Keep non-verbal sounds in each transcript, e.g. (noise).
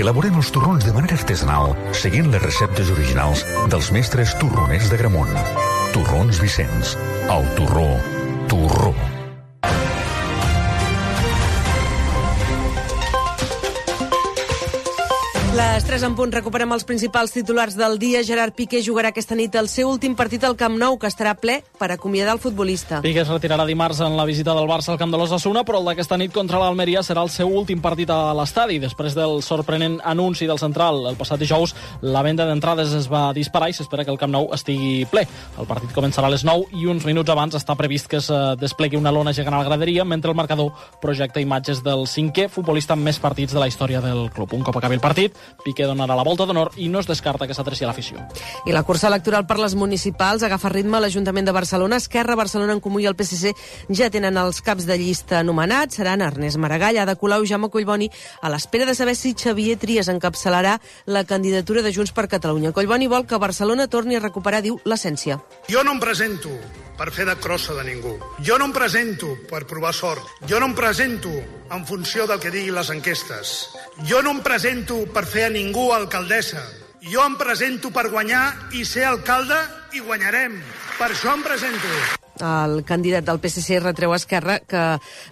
Elaborem els torrons de manera artesanal, seguint les receptes originals dels mestres torroners de Gramunt. Torrons Vicenç. El torró. Torró. Les 3 en punt recuperem els principals titulars del dia. Gerard Piqué jugarà aquesta nit el seu últim partit al Camp Nou, que estarà ple per acomiadar el futbolista. Piqué es retirarà dimarts en la visita del Barça al Camp de l'Ossassuna, però el d'aquesta nit contra l'Almeria serà el seu últim partit a l'estadi. Després del sorprenent anunci del central el passat dijous, la venda d'entrades es va disparar i s'espera que el Camp Nou estigui ple. El partit començarà a les 9 i uns minuts abans està previst que es eh, desplegui una lona gegant a la graderia, mentre el marcador projecta imatges del cinquè futbolista amb més partits de la història del club. Un cop acabi el partit, Piqué donarà la volta d'honor i no es descarta que s'adreci a l'afició. I la cursa electoral per les municipals agafa ritme a l'Ajuntament de Barcelona. Esquerra, Barcelona en Comú i el PSC ja tenen els caps de llista anomenats. Seran Ernest Maragall, Ada Colau i Jaume Collboni a l'espera de saber si Xavier Trias encapçalarà la candidatura de Junts per Catalunya. Collboni vol que Barcelona torni a recuperar, diu, l'essència. Jo no em presento per fer de crossa de ningú. Jo no em presento per provar sort. Jo no em presento en funció del que diguin les enquestes. Jo no em presento per fer a ningú alcaldessa. Jo em presento per guanyar i ser alcalde i guanyarem. Per això em presento. El candidat del PSC retreu a Esquerra que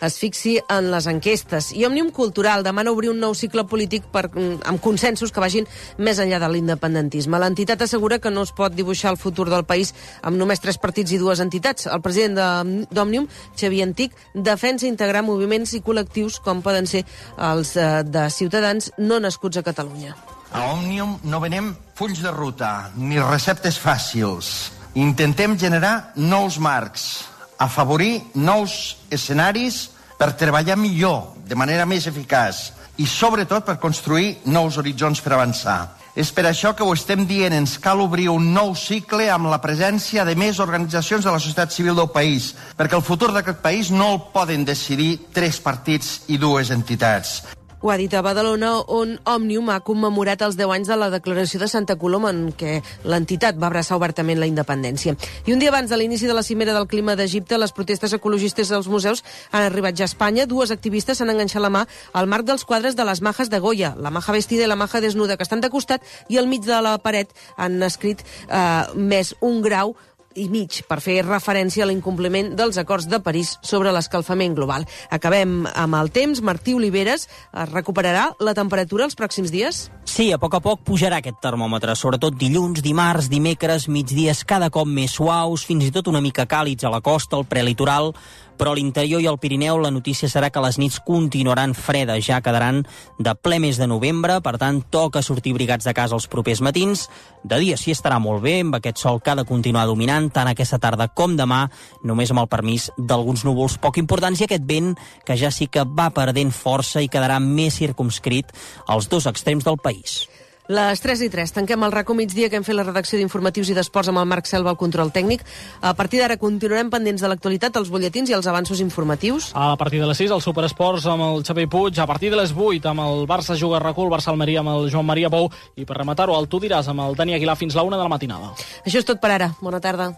es fixi en les enquestes. I Òmnium Cultural demana obrir un nou cicle polític per, amb consensos que vagin més enllà de l'independentisme. L'entitat assegura que no es pot dibuixar el futur del país amb només tres partits i dues entitats. El president d'Òmnium, Xavier Antic, defensa integrar moviments i col·lectius com poden ser els eh, de ciutadans no nascuts a Catalunya. A Òmnium no venem fulls de ruta ni receptes fàcils Intentem generar nous marcs, afavorir nous escenaris per treballar millor, de manera més eficaç i, sobretot, per construir nous horitzons per avançar. És per això que ho estem dient, ens cal obrir un nou cicle amb la presència de més organitzacions de la societat civil del país, perquè el futur d'aquest país no el poden decidir tres partits i dues entitats. Ho ha dit a Badalona, on Òmnium ha commemorat els 10 anys de la declaració de Santa Coloma, en què l'entitat va abraçar obertament la independència. I un dia abans de l'inici de la cimera del clima d'Egipte, les protestes ecologistes dels museus han arribat ja a Espanya. Dues activistes s'han enganxat la mà al marc dels quadres de les majes de Goya, la maja vestida i la maja desnuda, que estan de costat, i al mig de la paret han escrit eh, més un grau i mig per fer referència a l'incompliment dels acords de París sobre l'escalfament global. Acabem amb el temps. Martí Oliveres, es recuperarà la temperatura els pròxims dies? Sí, a poc a poc pujarà aquest termòmetre, sobretot dilluns, dimarts, dimecres, migdies cada cop més suaus, fins i tot una mica càlids a la costa, al prelitoral, però a l'interior i al Pirineu la notícia serà que les nits continuaran fredes, ja quedaran de ple mes de novembre, per tant toca sortir brigats de casa els propers matins. De dia sí estarà molt bé, amb aquest sol que ha de continuar dominant tant aquesta tarda com demà, només amb el permís d'alguns núvols poc importants i aquest vent que ja sí que va perdent força i quedarà més circumscrit als dos extrems del país. Les 3 i 3. Tanquem el racó migdia que hem fet la redacció d'informatius i d'esports amb el Marc Selva al control tècnic. A partir d'ara continuarem pendents de l'actualitat, els butlletins i els avanços informatius. A partir de les 6, el Superesports amb el Xavi Puig. A partir de les 8, amb el Barça Juga Recul, Barça Almeria amb el Joan Maria Pou. I per rematar-ho, el Tu diràs amb el Dani Aguilar fins la 1 de la matinada. Això és tot per ara. Bona tarda.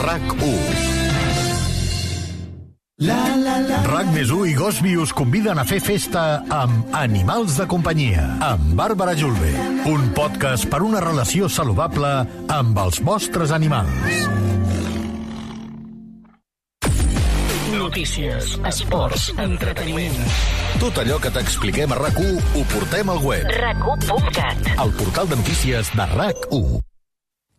RAC 1 RAC més 1 i Gosby us conviden a fer festa amb Animals de companyia, amb Bàrbara Julve. Un podcast per una relació saludable amb els vostres animals. Notícies, esports, entreteniment. Tot allò que t'expliquem a RAC1 ho portem al web. RAC1.cat El portal de notícies de RAC1.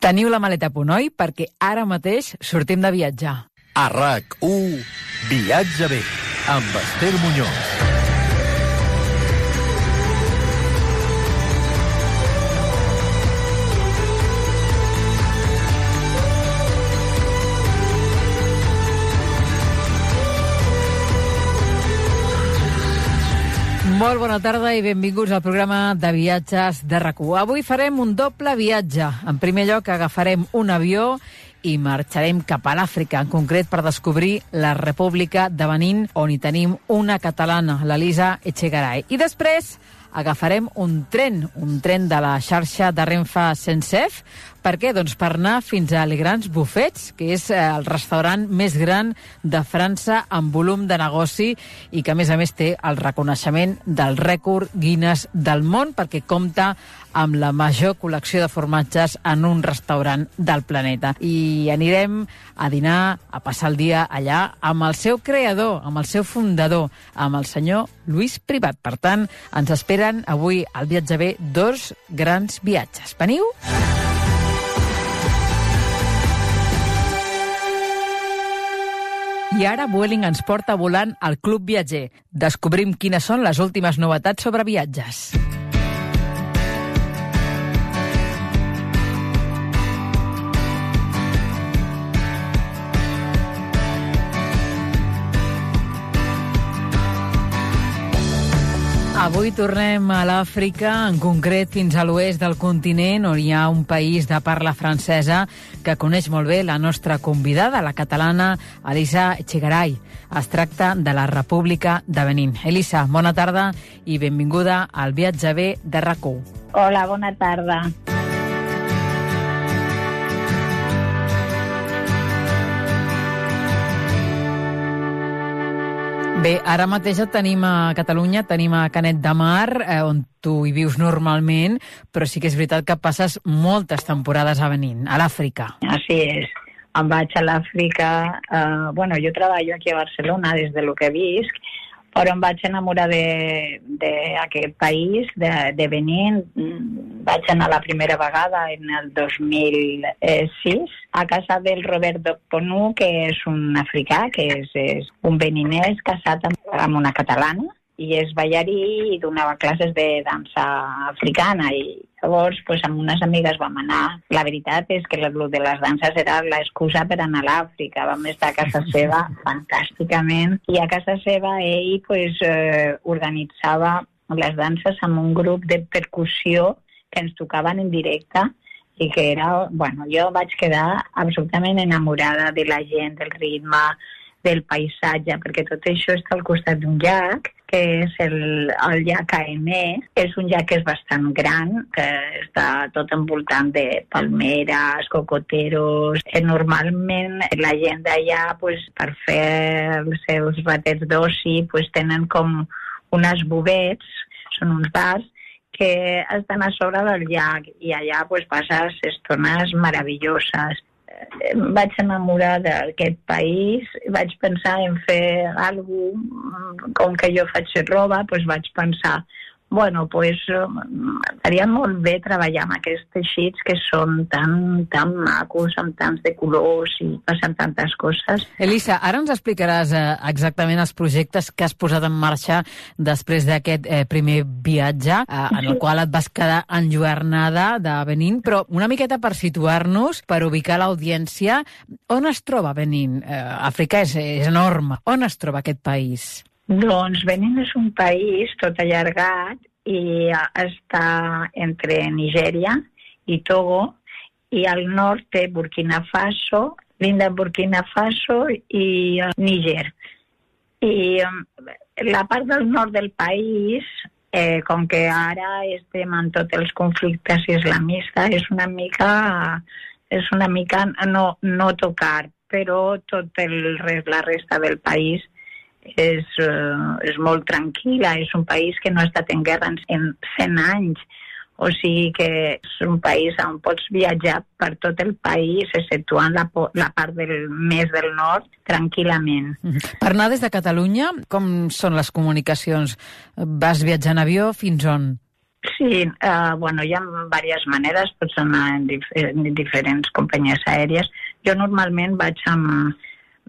Teniu la maleta a punt, oi? Perquè ara mateix sortim de viatjar. A RAC1, Viatge bé, amb Esther Muñoz. Molt bona tarda i benvinguts al programa de viatges de rac Avui farem un doble viatge. En primer lloc agafarem un avió i marxarem cap a l'Àfrica, en concret per descobrir la República de Benín, on hi tenim una catalana, l'Elisa Echegaray. I després agafarem un tren, un tren de la xarxa de Renfe Sensef. Per què? Doncs per anar fins a Les Grans Buffets, que és eh, el restaurant més gran de França en volum de negoci i que, a més a més, té el reconeixement del rècord Guinness del món perquè compta amb la major col·lecció de formatges en un restaurant del planeta. I anirem a dinar, a passar el dia allà amb el seu creador, amb el seu fundador, amb el senyor Lluís Privat. Per tant, ens esperen avui al Viatge B dos grans viatges. Veniu? I ara Vueling ens porta volant al Club Viatger. Descobrim quines són les últimes novetats sobre viatges. Avui tornem a l'Àfrica, en concret fins a l'oest del continent, on hi ha un país de parla francesa que coneix molt bé la nostra convidada, la catalana Elisa Echegaray. Es tracta de la República de Benín. Elisa, bona tarda i benvinguda al viatge B de rac Hola, bona tarda. Bé, ara mateix et tenim a Catalunya, tenim a Canet de Mar, eh, on tu hi vius normalment, però sí que és veritat que passes moltes temporades a Benín, a l'Àfrica. Así es. Em vaig a l'Àfrica... Eh, bueno, jo treballo aquí a Barcelona des de lo que visc, però em vaig enamorar d'aquest país, de, de Benín. Mm, Vaig anar la primera vegada en el 2006 a casa del Roberto Ponu, que és un africà, que és, és un beninès casat amb una catalana i és ballarí i donava classes de dansa africana i llavors pues, amb unes amigues vam anar. La veritat és que el de les danses era l'excusa per anar a l'Àfrica. Vam estar a casa seva (laughs) fantàsticament i a casa seva ell pues, eh, organitzava les danses amb un grup de percussió que ens tocaven en directe i que era, bueno, jo vaig quedar absolutament enamorada de la gent, del ritme, del paisatge, perquè tot això està al costat d'un llac, que és el, el llac Aemé. És un llac que és bastant gran, que està tot envoltant de palmeres, cocoteros. Normalment la gent d'allà, pues, per fer els seus batets d'oci, pues, tenen com unes bovets, són uns bars, que estan a sobre del llac i allà pues, passes estones meravelloses vaig enamorar d'aquest país, vaig pensar en fer alguna cosa, com que jo faig roba, doncs vaig pensar bueno, pues, faria molt bé treballar amb aquests teixits que són tan, tan macos, amb tants de colors i passen tantes coses. Elisa, ara ens explicaràs eh, exactament els projectes que has posat en marxa després d'aquest eh, primer viatge, eh, en el qual et vas quedar enlluernada de Benín, però una miqueta per situar-nos, per ubicar l'audiència, on es troba Benín? Eh, Àfrica és, és enorme. On es troba aquest país? Doncs Benin és un país tot allargat i està entre Nigèria i Togo i al nord té Burkina Faso, l'Índia Burkina Faso i uh, Níger. I um, la part del nord del país, eh, com que ara estem en tots els conflictes islamistes, és una mica, és una mica no, no tocar, però tot el la resta del país és, uh, és molt tranquil·la, és un país que no ha estat en guerra en 100 anys, o sigui que és un país on pots viatjar per tot el país, exceptuant la, la part del, més del nord, tranquil·lament. -hmm. Per anar des de Catalunya, com són les comunicacions? Vas viatjar en avió? Fins on? Sí, uh, bueno, hi ha diverses maneres, pots anar en, dif en diferents companyies aèries. Jo normalment vaig amb,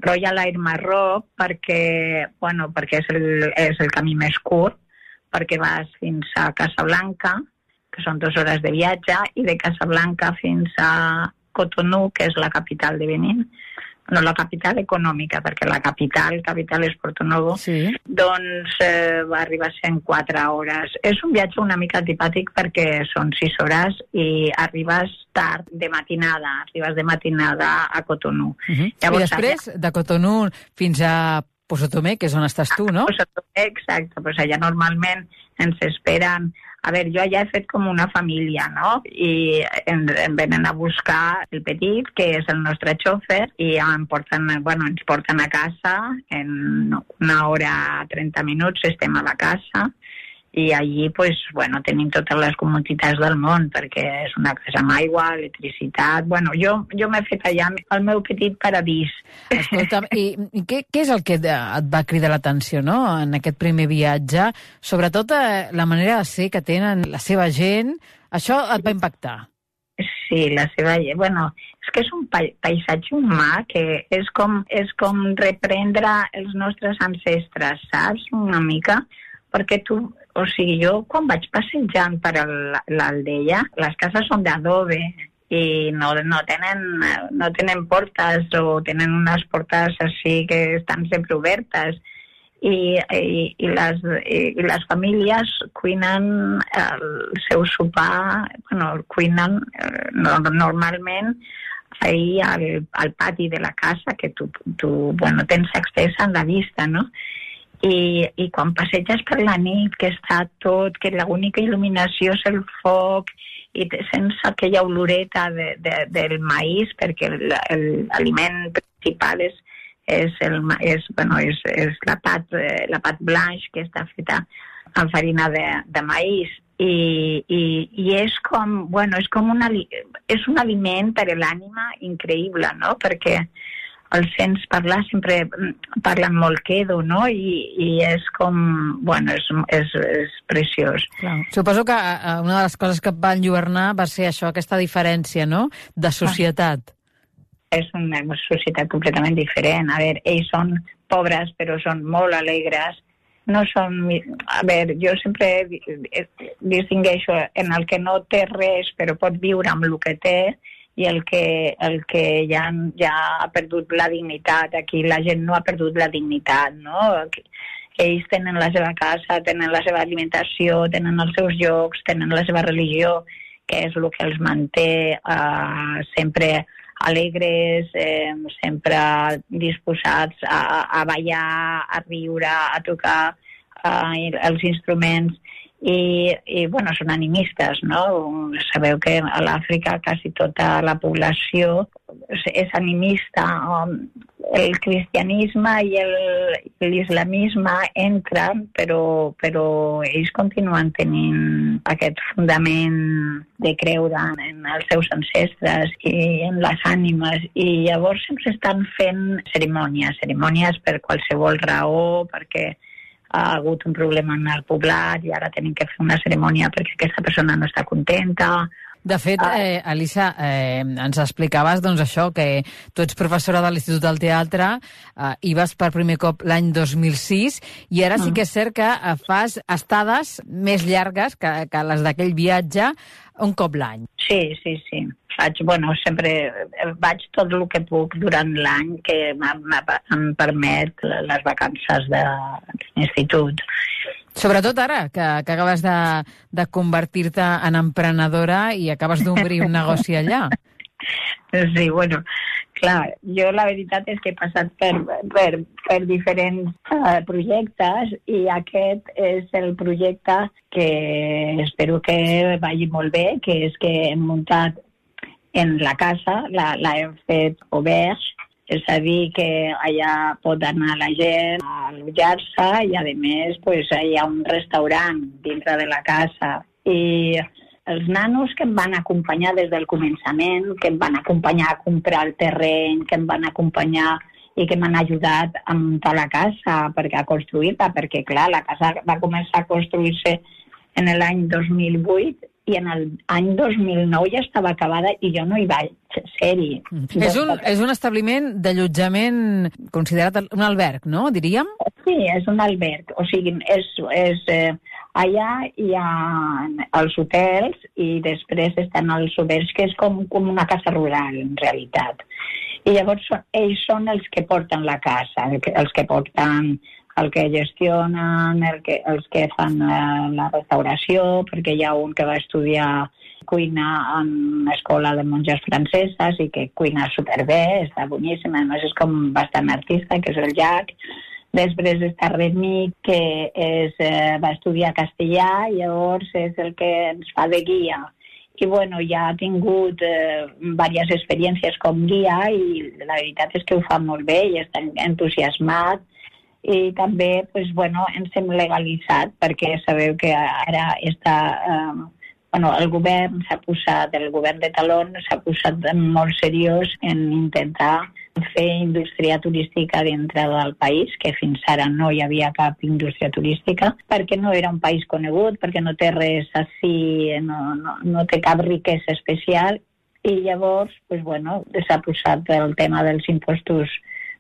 Royal Air Marroc perquè, bueno, perquè és, el, és el camí més curt, perquè vas fins a Casablanca, que són dues hores de viatge, i de Casablanca fins a Cotonou, que és la capital de Benin, no la capital econòmica, perquè la capital, capital és Porto Novo, sí. doncs eh, va arribar a ser en 4 hores. És un viatge una mica antipàtic perquè són 6 hores i arribes tard de matinada, arribes de matinada a Cotonou. Uh -huh. Llavors, I després, de Cotonou fins a Posotomé, que és on estàs tu, no? Posotomé, exacte. Pues allà normalment ens esperen a veure, jo allà he fet com una família, no? I em, em venen a buscar el petit, que és el nostre xòfer, i em porten, bueno, ens porten a casa en una hora 30 minuts estem a la casa i allí pues, bueno, tenim totes les comoditats del món perquè és una casa amb aigua, electricitat... Bueno, jo, jo m'he fet allà el meu petit paradís. Escolta'm, i, i què, què és el que et va cridar l'atenció no? en aquest primer viatge? Sobretot eh, la manera de ser que tenen la seva gent, això et va impactar? Sí, la seva... Bueno, és que és un pa paisatge humà que és com, és com reprendre els nostres ancestres, saps? Una mica perquè tu, o sigui, jo quan vaig passejant per l'aldea, les cases són d'adobe i no, no, tenen, no tenen portes o tenen unes portes així que estan sempre obertes i, i, i, les, i, i les famílies cuinen el seu sopar, bueno, cuinen eh, normalment ahir al, al pati de la casa, que tu, tu bueno, tens accés a la vista, no? I, i quan passeges per la nit, que està tot, que l'única il·luminació és el foc, i sents aquella oloreta de, de, del maïs, perquè l'aliment principal és, és, el, és, bueno, és, és la, pat, la pat blanche que està feta amb farina de, de maïs i, i, i és com, bueno, és com una, és un aliment per a l'ànima increïble, no? Perquè els sents parlar sempre parlen molt quedo, no? I, i és com, bueno, és, és, és preciós. Clar. Suposo que eh, una de les coses que van lluernar va ser això, aquesta diferència, no?, de societat. Ah. És una societat completament diferent. A veure, ells són pobres, però són molt alegres, no són... A veure, jo sempre distingueixo en el que no té res, però pot viure amb el que té, i el que, el que ja, ja ha perdut la dignitat. Aquí la gent no ha perdut la dignitat, no? Ells tenen la seva casa, tenen la seva alimentació, tenen els seus llocs, tenen la seva religió, que és el que els manté eh, sempre alegres, eh, sempre disposats a, a ballar, a riure, a tocar eh, els instruments i, i bueno, són animistes, no? Sabeu que a l'Àfrica quasi tota la població és animista. El cristianisme i l'islamisme entren, però, però ells continuen tenint aquest fundament de creure en els seus ancestres i en les ànimes. I llavors sempre estan fent cerimònies, cerimònies per qualsevol raó, perquè ha hagut un problema en el poblat i ara tenim que fer una cerimònia perquè aquesta persona no està contenta. De fet, ah. eh, Elisa, eh, ens explicaves doncs, això, que tu ets professora de l'Institut del Teatre, eh, i vas per primer cop l'any 2006, i ara sí mm. que és cert que eh, fas estades més llargues que, que les d'aquell viatge un cop l'any. Sí, sí, sí faig, bueno, sempre vaig tot el que puc durant l'any que em permet les vacances de l'institut. Sobretot ara, que, que acabes de, de convertir-te en emprenedora i acabes d'obrir un negoci allà. Sí, bueno, clar, jo la veritat és que he passat per, per, per diferents uh, projectes i aquest és el projecte que espero que vagi molt bé, que és que hem muntat en la casa, la, la hem fet obert, és a dir, que allà pot anar la gent a allotjar-se i, a més, pues, hi ha un restaurant dintre de la casa. I els nanos que em van acompanyar des del començament, que em van acompanyar a comprar el terreny, que em van acompanyar i que m'han ajudat a muntar la casa, perquè a construir-la, perquè, clar, la casa va començar a construir-se en l'any 2008 i en l'any 2009 ja estava acabada i jo no hi vaig ser-hi. Mm. És, un, és un establiment d'allotjament considerat un alberg, no, diríem? Sí, és un alberg. O sigui, és, és, eh, allà hi ha els hotels i després estan els oberts, que és com, com una casa rural, en realitat. I llavors ells són els que porten la casa, els que porten el que gestionen, el que, els que fan la, la restauració, perquè hi ha un que va estudiar cuina en escola de monges franceses i que cuina superbé, està boníssima, a més és com bastant artista, que és el Jack, Després està Remi, que és, eh, va estudiar castellà, llavors és el que ens fa de guia. I bueno, ja ha tingut eh, diverses experiències com guia i la veritat és que ho fa molt bé i està entusiasmat i també pues, bueno, ens hem legalitzat perquè sabeu que ara està eh, bueno, el govern s'ha posat, el govern de Talón s'ha posat molt seriós en intentar fer indústria turística dintre del país, que fins ara no hi havia cap indústria turística, perquè no era un país conegut, perquè no té res així, no, no, no té cap riquesa especial, i llavors, pues, bueno, s'ha posat el tema dels impostos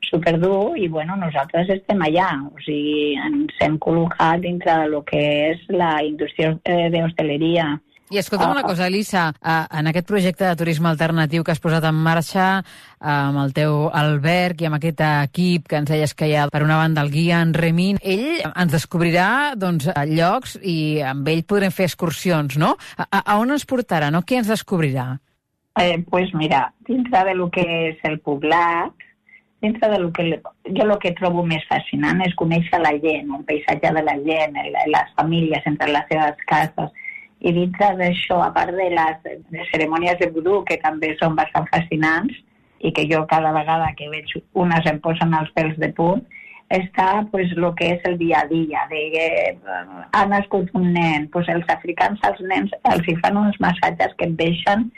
superdur i bueno, nosaltres estem allà, o sigui, ens hem col·locat dintre del que és la indústria eh, d'hostaleria i escolta'm una cosa, Elisa, en aquest projecte de turisme alternatiu que has posat en marxa amb el teu alberg i amb aquest equip que ens deies que hi ha, per una banda, el guia en Remin, ell ens descobrirà doncs, llocs i amb ell podrem fer excursions, no? A, a on ens portarà, no? Què ens descobrirà? Eh, pues mira, dintre de lo que és el poblat, dintre de lo que... Jo el que trobo més fascinant és conèixer la gent, el paisatge de la gent, les famílies entre les seves cases, i dintre d'això, a part de les de cerimònies de vudú, que també són bastant fascinants, i que jo cada vegada que veig unes em posen els pèls de punt, està pues, el que és el dia a dia, de uh, ha nascut un nen, pues, els africans als nens els hi fan uns massatges que et deixen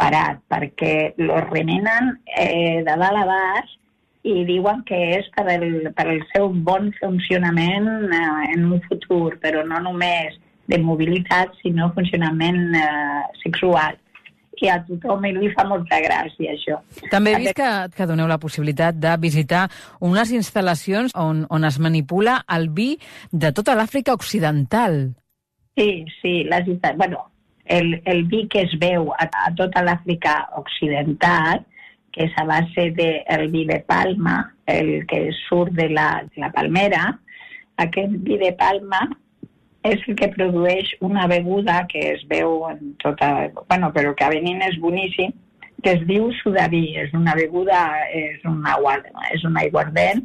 parat, perquè lo remenen eh, de dalt a baix i diuen que és per el, per el seu bon funcionament eh, en un futur, però no només de mobilitat, sinó funcionament eh, sexual que a tothom li fa molta gràcia, això. També he vist que, que doneu la possibilitat de visitar unes instal·lacions on, on es manipula el vi de tota l'Àfrica Occidental. Sí, sí, les, bueno, el, el vi que es veu a, a tota l'Àfrica Occidental, que és a base del de, vi de palma, el que surt de la, de la palmera, aquest vi de palma és el que produeix una beguda que es veu en tota... bueno, però que a Benín és boníssim, que es diu sudaví. És una beguda, és un, aguard, és un aiguardent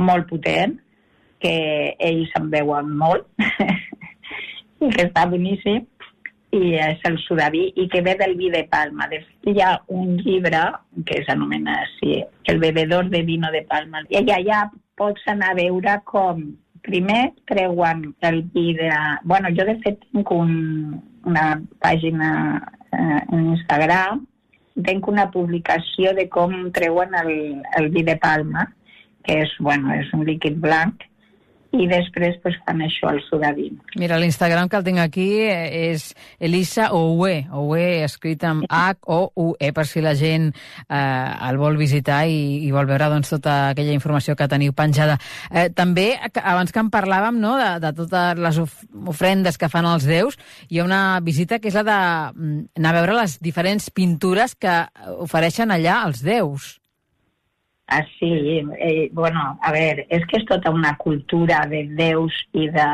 molt potent, que ells en beuen molt, (laughs) i que està boníssim, i és el sudaví, i que ve del vi de Palma. De hi ha un llibre que s'anomena així, El bebedor de vino de Palma, i allà pots anar a veure com primer treuen el vídeo... bueno, jo de fet tinc un, una pàgina eh, en Instagram, tinc una publicació de com treuen el, el vi de palma, que és, bueno, és un líquid blanc, i després pues, fan això al sudavin. Mira, l'Instagram que el tinc aquí és Elisa Oue, Oue escrit amb H-O-U-E, per si la gent eh, el vol visitar i, i vol veure doncs, tota aquella informació que teniu penjada. Eh, també, abans que en parlàvem no, de, de totes les of ofrendes que fan els déus, hi ha una visita que és la d'anar mm, a veure les diferents pintures que ofereixen allà els déus. Ah, sí, eh, bueno, a veure, és que és tota una cultura de déus i de,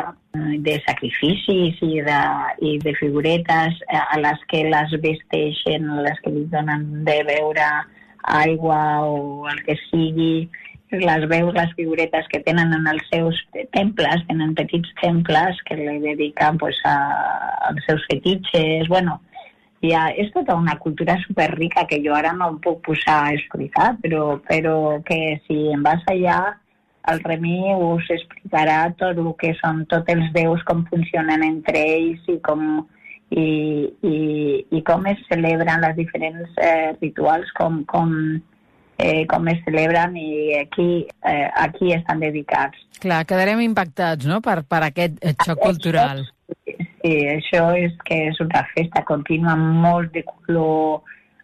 de sacrificis i de, i de figuretes eh, a les que les vesteixen, a les que li donen de beure aigua o el que sigui, les veus, les figuretes que tenen en els seus temples, tenen petits temples que li dediquen pues, a, als seus fetitxes, bueno, ha, és tota una cultura superrica que jo ara no em puc posar a explicar, però, però que si em vas allà, el Remi us explicarà tot el que són tots els déus, com funcionen entre ells i com, i, i, i com es celebren les diferents eh, rituals, com, com, eh, com es celebren i aquí, eh, aquí estan dedicats. Clar, quedarem impactats no? per, per aquest xoc cultural. Sí, això és que és una festa contínua, molt de color,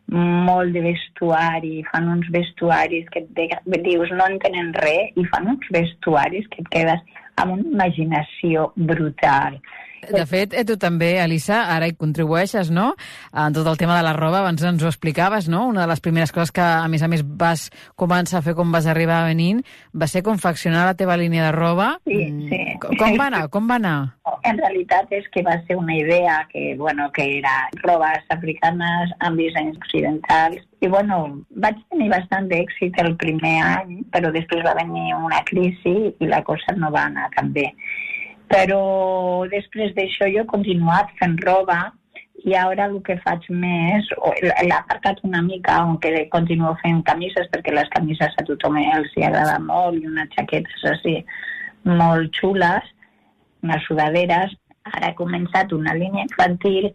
molt de vestuari, fan uns vestuaris que et dius no en tenen res i fan uns vestuaris que et quedes amb una imaginació brutal. De fet, eh, tu també, Elisa, ara hi contribueixes, no?, en tot el tema de la roba, abans ens ho explicaves, no?, una de les primeres coses que, a més a més, vas començar a fer quan vas arribar a Benín va ser confeccionar la teva línia de roba. Sí, Mm, sí. Com- Com va anar? Com va anar? En realitat és que va ser una idea que, bueno, que era robes africanes amb dissenys occidentals. I, bueno, vaig tenir bastant d'èxit el primer any, però després va venir una crisi i la cosa no va anar tan bé. Però després d'això jo he continuat fent roba i ara el que faig més, o l'he apartat una mica, aunque continuo fent camises, perquè les camises a tothom els hi agrada molt, i unes jaquetes així molt xules, unes sudaderes. Ara he començat una línia infantil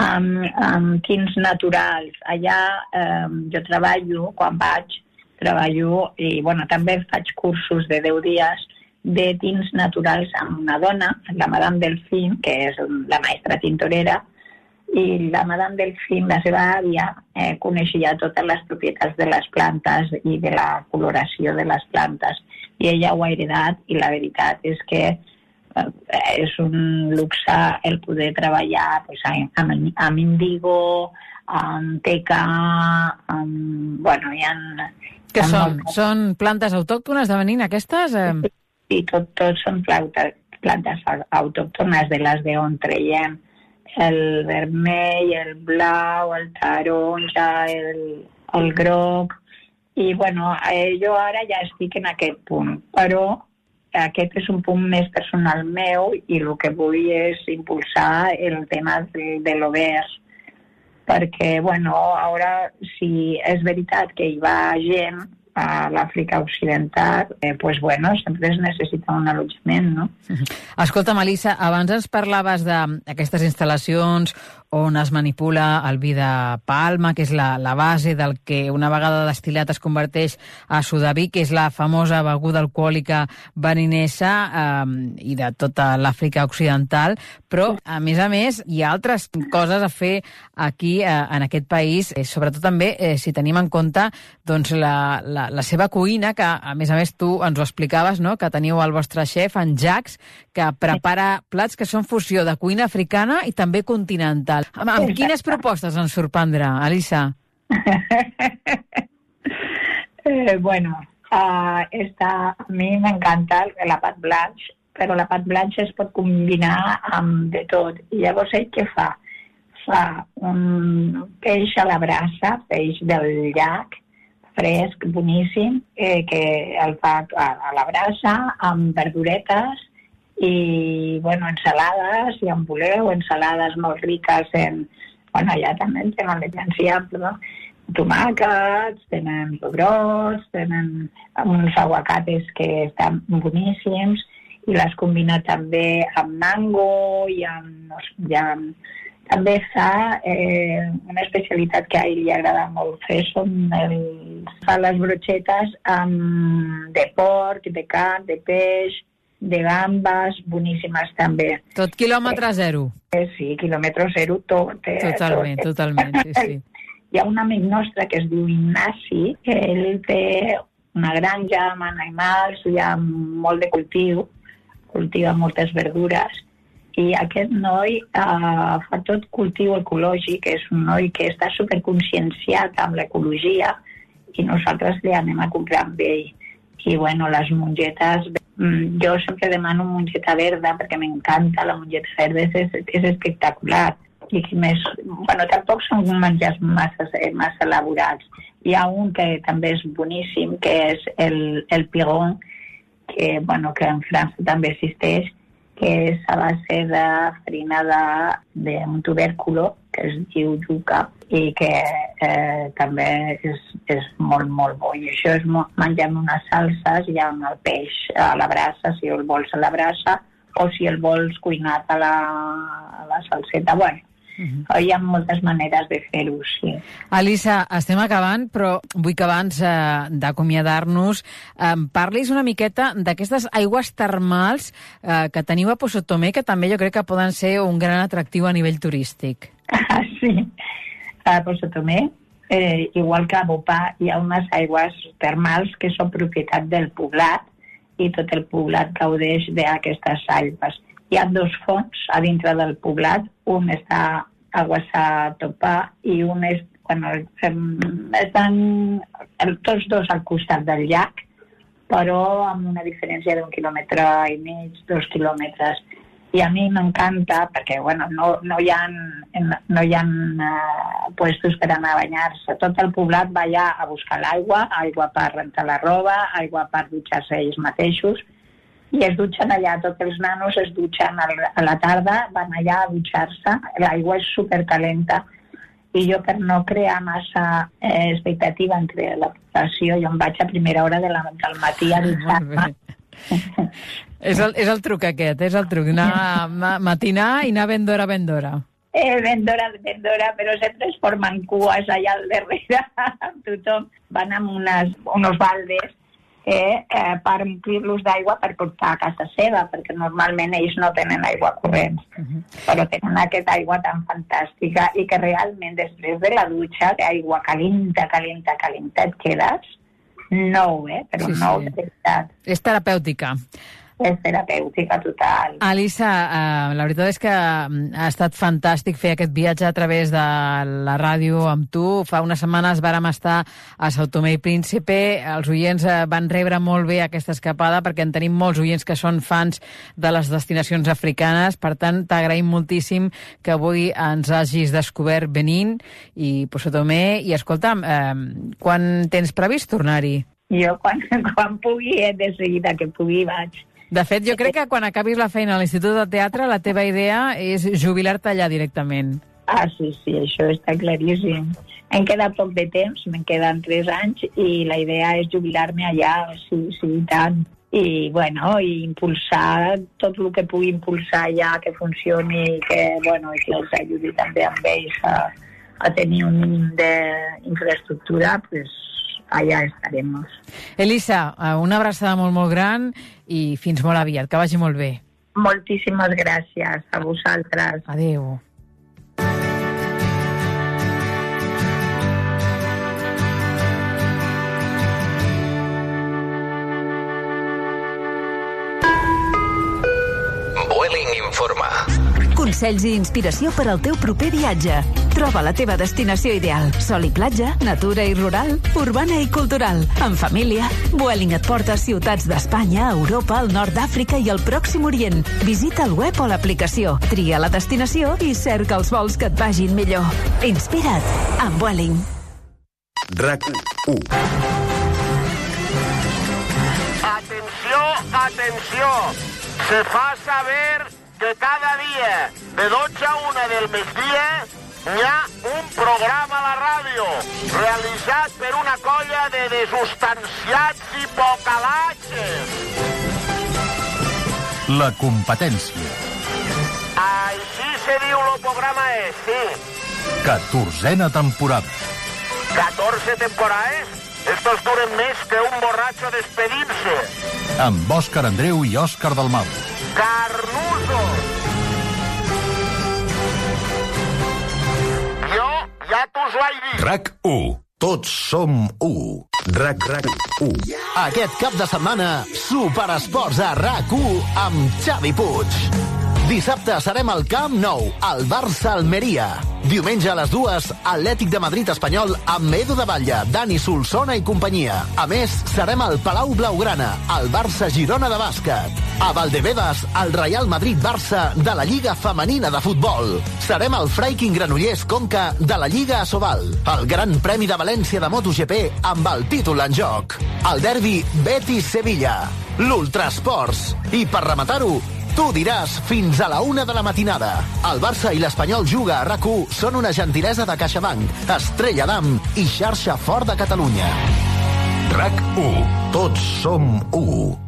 amb, amb tints naturals. Allà eh, jo treballo, quan vaig, treballo i bueno, també faig cursos de 10 dies de tints naturals amb una dona, la Madame Delfín, que és la maestra tintorera, i la Madame Delfín, la seva àvia, eh, coneixia totes les propietats de les plantes i de la coloració de les plantes. I ella ho ha heredat i la veritat és que eh, és un luxe el poder treballar pues, amb, amb índigo, amb teca, amb... Bueno, hi ha... Ha són? moltes- Són plantes autòctones de Benín, aquestes? Eh, i tot, tot són plantes, plantes au- autòctones de les d'on traiem el vermell, el blau, el taronja, el, el groc, i bueno, eh, jo ara ja estic en aquest punt, però aquest és un punt més personal meu i el que vull és impulsar el tema de, de l'obert perquè, bueno, ara si és veritat que hi va gent a l'Àfrica Occidental, eh, pues bueno, sempre es necessita un allotjament, no? Escolta, Melissa, abans ens parlaves d'aquestes instal·lacions on es manipula el vi de palma, que és la, la base del que una vegada destil·lat es converteix a sudaví, que és la famosa beguda alcohòlica beninesa eh, i de tota l'Àfrica Occidental, però, a més a més, hi ha altres coses a fer aquí, eh, en aquest país, eh, sobretot també eh, si tenim en compte doncs, la, la, la seva cuina, que, a més a més, tu ens ho explicaves, no?, que teniu el vostre xef, en Jax, que prepara plats que són fusió de cuina africana i també continental. Amb, amb quines propostes ens sorprendrà, Elisa? (laughs) Eh, bueno, uh, esta, a mi m'encanta la pat blanche, però la pat blanche es pot combinar amb de tot. I llavors ell què fa? Fa un peix a la brasa, peix del llac, fresc, boníssim, eh, que el fa a, a la brasa amb verduretes i, bueno, ensalades, i en voleu, ensalades molt riques en... Bueno, allà també en tenen l'esenciable, no? tomàquets, tenen pebrots, tenen uns aguacates que estan boníssims i les combina també amb mango i amb, i amb també fa eh, una especialitat que a ell li agrada molt fer, són el, fa les brochetes amb, de porc, de carn, de peix, de gambes, boníssimes també. Tot quilòmetre zero. Eh, sí, quilòmetre zero, tot. Eh, Totalment, tot. totalment, sí, sí. (laughs) Hi ha un amic nostre que es diu Ignasi, que ell té una granja amb animals, hi ha molt de cultiu, cultiva moltes verdures, i aquest noi eh, fa tot cultiu ecològic, és un noi que està superconscienciat amb l'ecologia i nosaltres li anem a comprar amb ell. I bueno, les mongetes, jo sempre demano mongeta verda perquè m'encanta, la mongeta verda és, és espectacular. I més, bueno, tampoc són menjars massa, eh, massa elaborats. Hi ha un que també és boníssim, que és el, el piron, que, bueno, que en França també existeix, que és a base de farina de- d'un tubèrculo que es diu yuca i que eh, també és, és molt, molt bo. I això és amb unes salses i amb el peix a la brasa, si el vols a la brasa, o si el vols cuinat a la, a la salseta. Bueno, hi ha moltes maneres de fer-ho, sí. Elisa, estem acabant, però vull que abans eh, d'acomiadar-nos em parlis una miqueta d'aquestes aigües termals eh, que teniu a Posotomé, que també jo crec que poden ser un gran atractiu a nivell turístic. (laughs) Ah, sí. A Pozo Tomé, eh, igual que a Bopà, hi ha unes aigües termals que són propietat del poblat i tot el poblat gaudeix d'aquestes aigües. hi ha dos fons a dintre del poblat. Un està a Guassatopà i un és, bueno, estan tots dos al costat del llac, però amb una diferència d'un quilòmetre i mig, dos quilòmetres. I a mi m'encanta perquè bueno, no, no hi ha, no hi ha uh, puestos per anar a banyar-se. Tot el poblat va allà a buscar l'aigua, aigua per rentar la roba, aigua per dutxar-se ells mateixos, i es dutxen allà, tots els nanos es dutxen a la tarda, van allà a dutxar-se, l'aigua és supercalenta, i jo per no crear massa eh, expectativa entre la població, jo em vaig a primera hora de la, del matí a dutxar-me. (laughs) És el, és el truc aquest, és el truc. Anar, ma, matinar i anar ben d'hora, ben d'hora. Eh, ben d'hora, ben d'hora, però sempre es formen cues allà al darrere tothom. Van amb unes, unos baldes eh, eh, per omplir-los d'aigua per portar a casa seva, perquè normalment ells no tenen aigua corrent, però tenen aquesta aigua tan fantàstica i que realment després de la dutxa, d'aigua calenta, calenta, calenta, et quedes nou, eh? però Sí, sí. nou de veritat. És terapèutica. És terapèutica total. Elisa, eh, la veritat és que mm, ha estat fantàstic fer aquest viatge a través de la ràdio amb tu. Fa unes setmanes vàrem estar a Sao Tomé i Príncipe. Els oients eh, van rebre molt bé aquesta escapada perquè en tenim molts oients que són fans de les destinacions africanes. Per tant, t'agraïm moltíssim que avui ens hagis descobert Benín i Sao Tomé. I escolta'm, eh, quan tens previst tornar-hi? Jo quan, (laughs) quan pugui, eh, de seguida que pugui vaig. De fet, jo crec que quan acabis la feina a l'Institut de Teatre, la teva idea és jubilar-te allà directament. Ah, sí, sí, això està claríssim. Em queda poc de temps, me'n queden tres anys i la idea és jubilar-me allà, sí, sí, i tant. I, bueno, i impulsar tot el que pugui impulsar allà, que funcioni i que, bueno, i que els ajudi també amb ells a, a tenir un mínim d'infraestructura, pues, allà estarem. Elisa, eh, una abraçada molt, molt gran i fins molt aviat. Que vagi molt bé. Moltíssimes gràcies a vosaltres. Adéu. Consells i inspiració per al teu proper viatge. Troba la teva destinació ideal. Sol i platja, natura i rural, urbana i cultural. En família, Vueling et porta a ciutats d'Espanya, Europa, el nord d'Àfrica i el Pròxim Orient. Visita el web o l'aplicació, tria la destinació i cerca els vols que et vagin millor. Inspira't amb Vueling. RAC 1. Atenció, atenció. Se fa saber que cada dia de 12 a 1 del migdia hi ha un programa a la ràdio realitzat per una colla de desustanciats i pocalatges. La competència. Així se diu el programa és, sí. Catorzena temporada. 14 temporades? Estos duren més que un borratxo despedint-se. Amb Òscar Andreu i Òscar Dalmau. Carnusos! Jo ja t'us vaig dir. RAC 1. Tots som 1. RAC RAC 1. Aquest cap de setmana, Superesports a RAC1 amb Xavi Puig. Dissabte serem al Camp Nou, al Barça-Almeria. Diumenge a les dues, Atlètic de Madrid espanyol amb Edu de Batlle, Dani Solsona i companyia. A més, serem al Palau Blaugrana, al Barça-Girona de bàsquet. A Valdebedes, al Real Madrid-Barça de la Lliga Femenina de Futbol. Serem al Freiking Granollers Conca de la Lliga Asobal. El Gran Premi de València de MotoGP amb el títol en joc. El derbi Betis-Sevilla. L'Ultrasports. I per rematar-ho, Tu diràs fins a la una de la matinada. El Barça i l'Espanyol Juga a rac són una gentilesa de CaixaBank, Estrella d'Am i xarxa Fort de Catalunya. RAC 1. Tots som 1.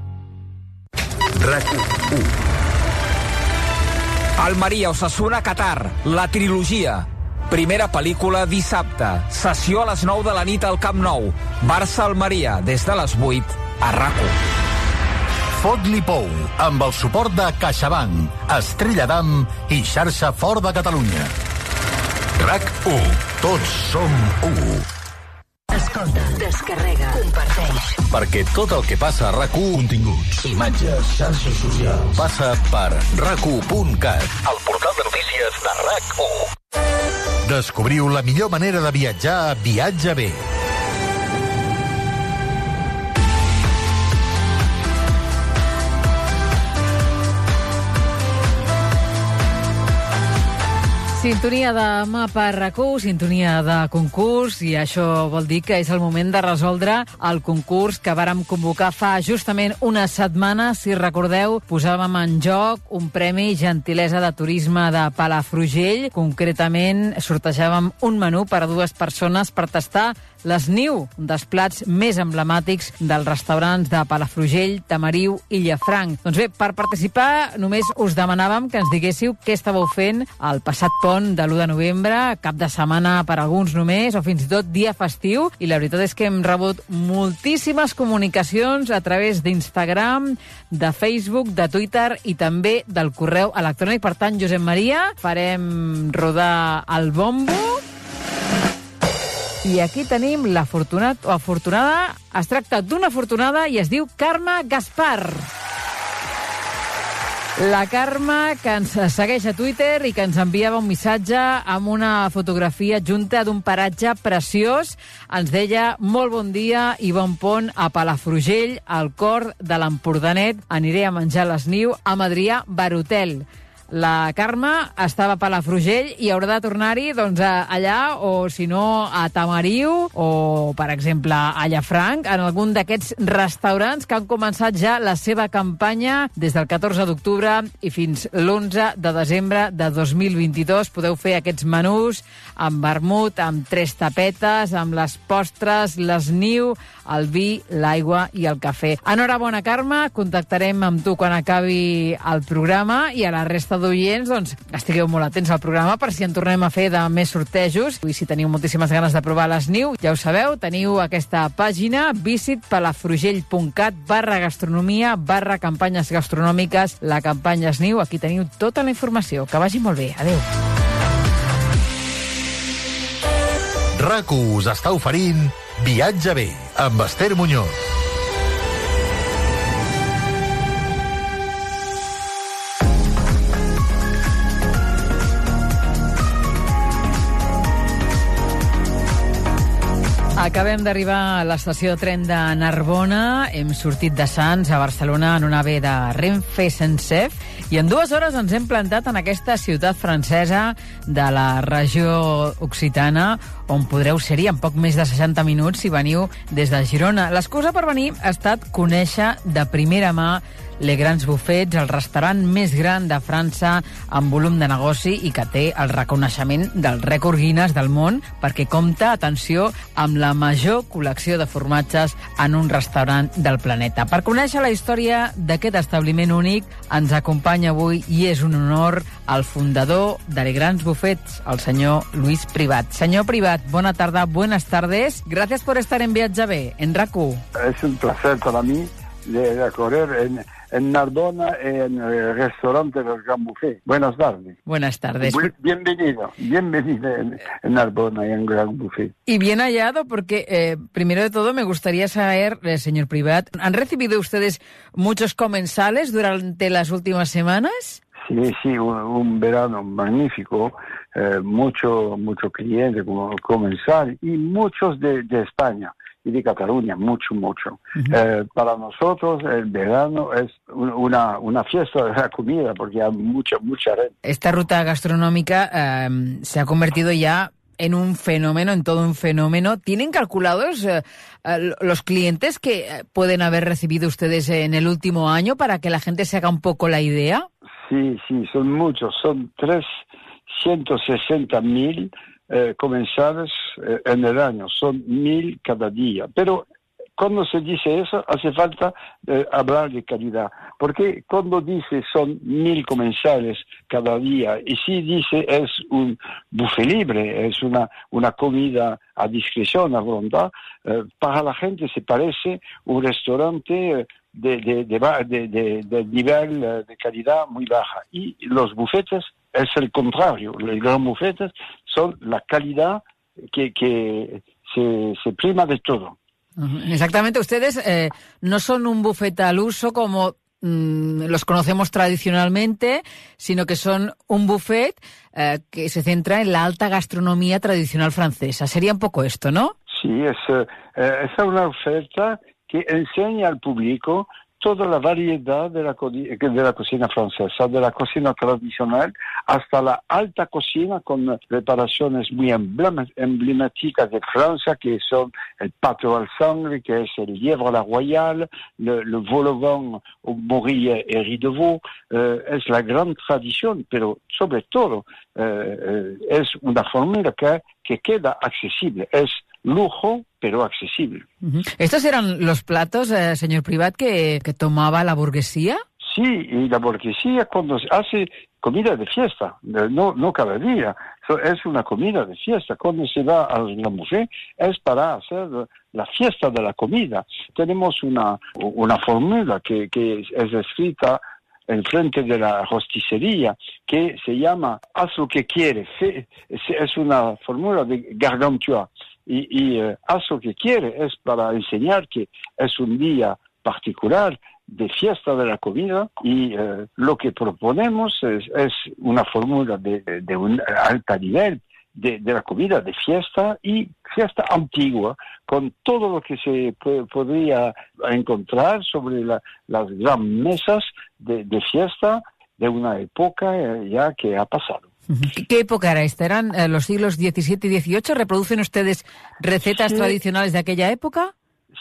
RAC 1. Almeria, Osasuna, Qatar, la trilogia. Primera pel·lícula dissabte. Sessió a les 9 de la nit al Camp Nou. Barça-Almeria, des de les 8 a RAC1. Fot-li Pou, amb el suport de CaixaBank, Estrella d'Am i xarxa Fort de Catalunya. RAC 1. Tots som 1. Escolta, descarrega, comparteix. Perquè tot el que passa a rac Continguts. Imatges, xarxes socials. Passa per rac El portal de notícies de RAC1. Descobriu la millor manera de viatjar a Viatge B. Sintonia de mapa rac sintonia de concurs, i això vol dir que és el moment de resoldre el concurs que vàrem convocar fa justament una setmana. Si recordeu, posàvem en joc un premi gentilesa de turisme de Palafrugell. Concretament, sortejàvem un menú per a dues persones per tastar l'esniu, un dels plats més emblemàtics dels restaurants de Palafrugell, Tamariu i Llafranc. Doncs bé, per participar només us demanàvem que ens diguéssiu què estàveu fent el passat pont de l'1 de novembre, cap de setmana per alguns només, o fins i tot dia festiu, i la veritat és que hem rebut moltíssimes comunicacions a través d'Instagram, de Facebook, de Twitter i també del correu electrònic. Per tant, Josep Maria, farem rodar el bombo i aquí tenim l'afortunat o afortunada. Es tracta d'una afortunada i es diu Carme Gaspar. La Carme, que ens segueix a Twitter i que ens enviava un missatge amb una fotografia junta d'un paratge preciós, ens deia molt bon dia i bon pont a Palafrugell, al cor de l'Empordanet. Aniré a menjar l'esniu amb Adrià Barotel. La Carme estava a Palafrugell i haurà de tornar-hi doncs, allà o, si no, a Tamariu o, per exemple, a Llafranc, en algun d'aquests restaurants que han començat ja la seva campanya des del 14 d'octubre i fins l'11 de desembre de 2022. Podeu fer aquests menús amb vermut, amb tres tapetes, amb les postres, l'esniu, el vi, l'aigua i el cafè. Enhorabona, Carme. Contactarem amb tu quan acabi el programa i a la resta d'oients, doncs, estigueu molt atents al programa per si en tornem a fer de més sortejos. I si teniu moltíssimes ganes de provar l'esniu, ja ho sabeu, teniu aquesta pàgina visitpalafrugell.cat barra gastronomia barra campanyes gastronòmiques, la campanya esniu. Aquí teniu tota la informació. Que vagi molt bé. Adéu. rac us està oferint Viatge bé, amb Esther Muñoz. Acabem d'arribar a l'estació de tren de Narbona. Hem sortit de Sants a Barcelona en una AVE de Renfe Sensef i en dues hores ens hem plantat en aquesta ciutat francesa de la regió occitana on podreu ser-hi en poc més de 60 minuts si veniu des de Girona. L'excusa per venir ha estat conèixer de primera mà Le Grans Buffets, el restaurant més gran de França en volum de negoci i que té el reconeixement del rècord Guinness del món perquè compta, atenció, amb la major col·lecció de formatges en un restaurant del planeta. Per conèixer la història d'aquest establiment únic ens acompanya avui i és un honor el fundador de Le Grans Buffets, el senyor Luis Privat. Senyor Privat, bona tarda, buenas tardes. Gracias por estar en Viatge B, en RACU. Es un placer para mí de recorrer en, en Narbona en el restaurante del Gran Buffet. Buenas tardes. Buenas tardes. Bienvenido, bienvenido en, en Narbona y en Gran Buffet. Y bien hallado, porque eh, primero de todo me gustaría saber, eh, señor Privat, ¿han recibido ustedes muchos comensales durante las últimas semanas? Sí, sí, un, un verano magnífico, eh, mucho, mucho cliente como comensal y muchos de, de España y de Cataluña, mucho, mucho. Eh, para nosotros el verano es un- una, una fiesta de la comida porque hay mucha, mucha gente. Esta ruta gastronómica eh, se ha convertido ya en un fenómeno, en todo un fenómeno. ¿Tienen calculados eh, los clientes que pueden haber recibido ustedes en el último año para que la gente se haga un poco la idea? Sí, sí, son muchos, son 360 mil eh, eh, en el año, son mil cada día. Pero cuando se dice eso, hace falta eh, hablar de calidad, porque cuando dice son mil comensales cada día, y si dice es un buffet libre, es una, una comida a discreción, a voluntad, eh, para la gente se parece un restaurante eh, de, de, de, de nivel eh, de calidad muy baja. Y los bufetes es el contrario. Los grandes bufetes son la calidad que, que se, se prima de todo. Exactamente, ustedes eh, no son un buffet al uso como mm, los conocemos tradicionalmente, sino que son un buffet eh, que se centra en la alta gastronomía tradicional francesa. Sería un poco esto, ¿no? Sí, es, eh, eh, es una oferta que enseña al público toda la variedad de la, co- de la cocina francesa, de la cocina tradicional hasta la alta cocina con preparaciones muy emblemáticas de Francia, que son el pato al sangre, que es el lièvre a la royale, le, le vol au morille et riz de veau, eh, es la gran tradición, pero sobre todo eh, eh, es una fórmula que, que queda accesible, es lujo, pero accesible. ¿Estos eran los platos, eh, señor Privat, que, que tomaba la burguesía? Sí, y la burguesía cuando hace comida de fiesta, no, no cada día, es una comida de fiesta. Cuando se va al Gran Buffet es para hacer la fiesta de la comida. Tenemos una, una fórmula que, que es escrita en frente de la rosticería que se llama haz lo que quieres. Es una fórmula de Gargantua. Y, y eh, lo que quiere es para enseñar que es un día particular de fiesta de la comida y eh, lo que proponemos es, es una fórmula de, de un alto nivel de, de la comida de fiesta y fiesta antigua con todo lo que se podría encontrar sobre la- las gran mesas de, de fiesta de una época eh, ya que ha pasado. ¿Qué- ¿Qué época era esta? ¿Eran eh, los siglos XVII y XVIII? ¿Reproducen ustedes recetas Sí. tradicionales de aquella época?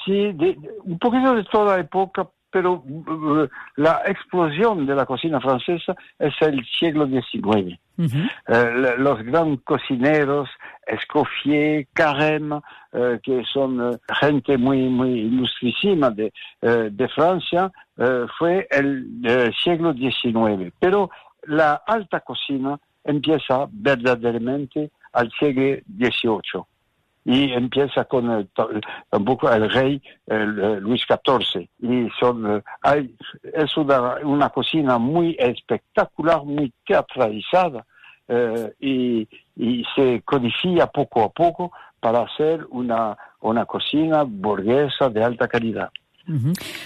Sí, de- un poquito de toda época, pero uh, la explosión de la cocina francesa es el siglo XIX. Eh, los gran cocineros, Escoffier, Carême, eh, que son eh, gente muy, muy ilustrísima de, eh, de Francia, eh, fue el eh, siglo XIX. Pero la alta cocina empieza verdaderamente al siglo XVIII y empieza con el, un poco el rey eh, Luis XIV y son eh, hay, es una, una cocina muy espectacular muy teatralizada eh, y, y se codifica poco a poco para hacer una, una cocina burguesa de alta calidad.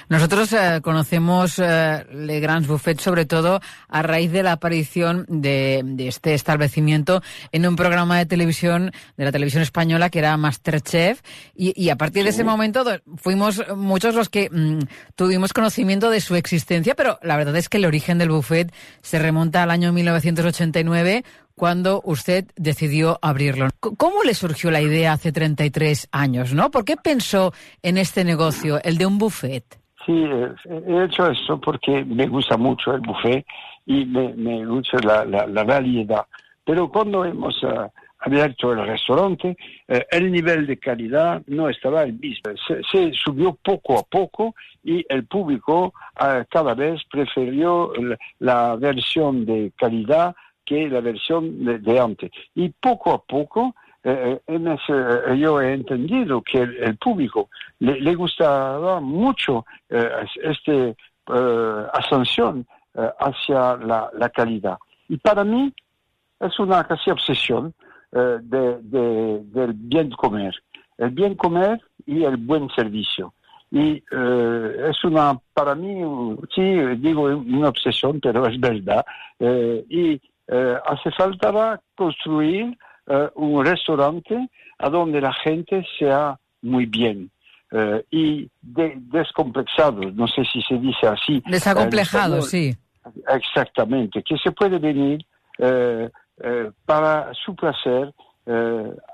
Nosotros eh, conocemos eh, Le Grands Buffet sobre todo a raíz de la aparición de, de este establecimiento en un programa de televisión de la televisión española que era Masterchef. Y, y a partir de ese momento fuimos muchos los que mm, tuvimos conocimiento de su existencia, pero la verdad es que el origen del buffet se remonta al año 1989 cuando usted decidió abrirlo. ¿Cómo le surgió la idea hace 33 años, no? ¿Por qué pensó en este negocio, el de un buffet? Sí, he hecho eso porque me gusta mucho el buffet y me, me gusta la, la, variedad. Pero cuando hemos eh, abierto el restaurante, eh, el nivel de calidad no estaba el mismo. Se, subió poco a poco y el público eh, cada vez prefirió la versión de calidad que la versión de, antes. Y poco a poco eh, hemos, eh, yo he entendido que el, público le, le gustaba mucho eh, este eh, ascensión eh, hacia la, calidad. Y para mí es una casi obsesión eh, de, de- del bien comer. El bien comer y el buen servicio. Y eh, es una, para mí, sí, digo una obsesión, pero es verdad. Eh, y eh, hace falta construir eh, un restaurante a donde la gente sea muy bien. eh, y de- descomplexado, no sé si se dice así. Desacomplejado, sí. Exactamente, que se puede venir eh, para su placer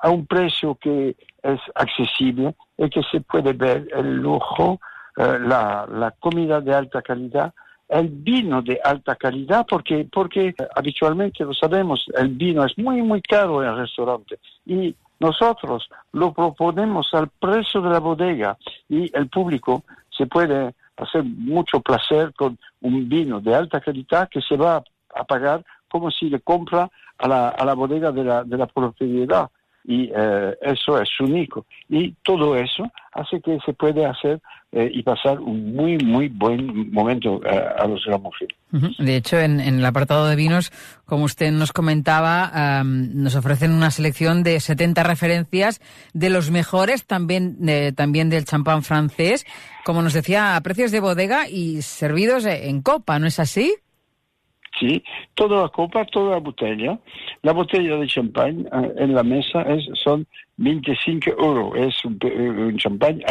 a un precio que es accesible y que se puede ver el lujo, la, la comida de alta calidad, el vino de alta calidad, porque, porque eh, habitualmente lo sabemos, el vino es muy, muy caro en el restaurante y nosotros lo proponemos al precio de la bodega y el público se puede hacer mucho placer con un vino de alta calidad que se va a pagar como si le compra a la, a la bodega de la, de la propiedad. Y eh, eso es único. Y todo eso hace que se puede hacer eh, y pasar un muy, muy buen momento eh, a los gramófilos. De hecho, en, el apartado de vinos, como usted nos comentaba, um, nos ofrecen una selección de 70 referencias de los mejores, también, también del champán francés, como nos decía, a precios de bodega y servidos en copa, ¿no es así? Sí, toda la copa, toda la botella. La botella de champán eh, en la mesa es, son 25 euros. Es un, un champán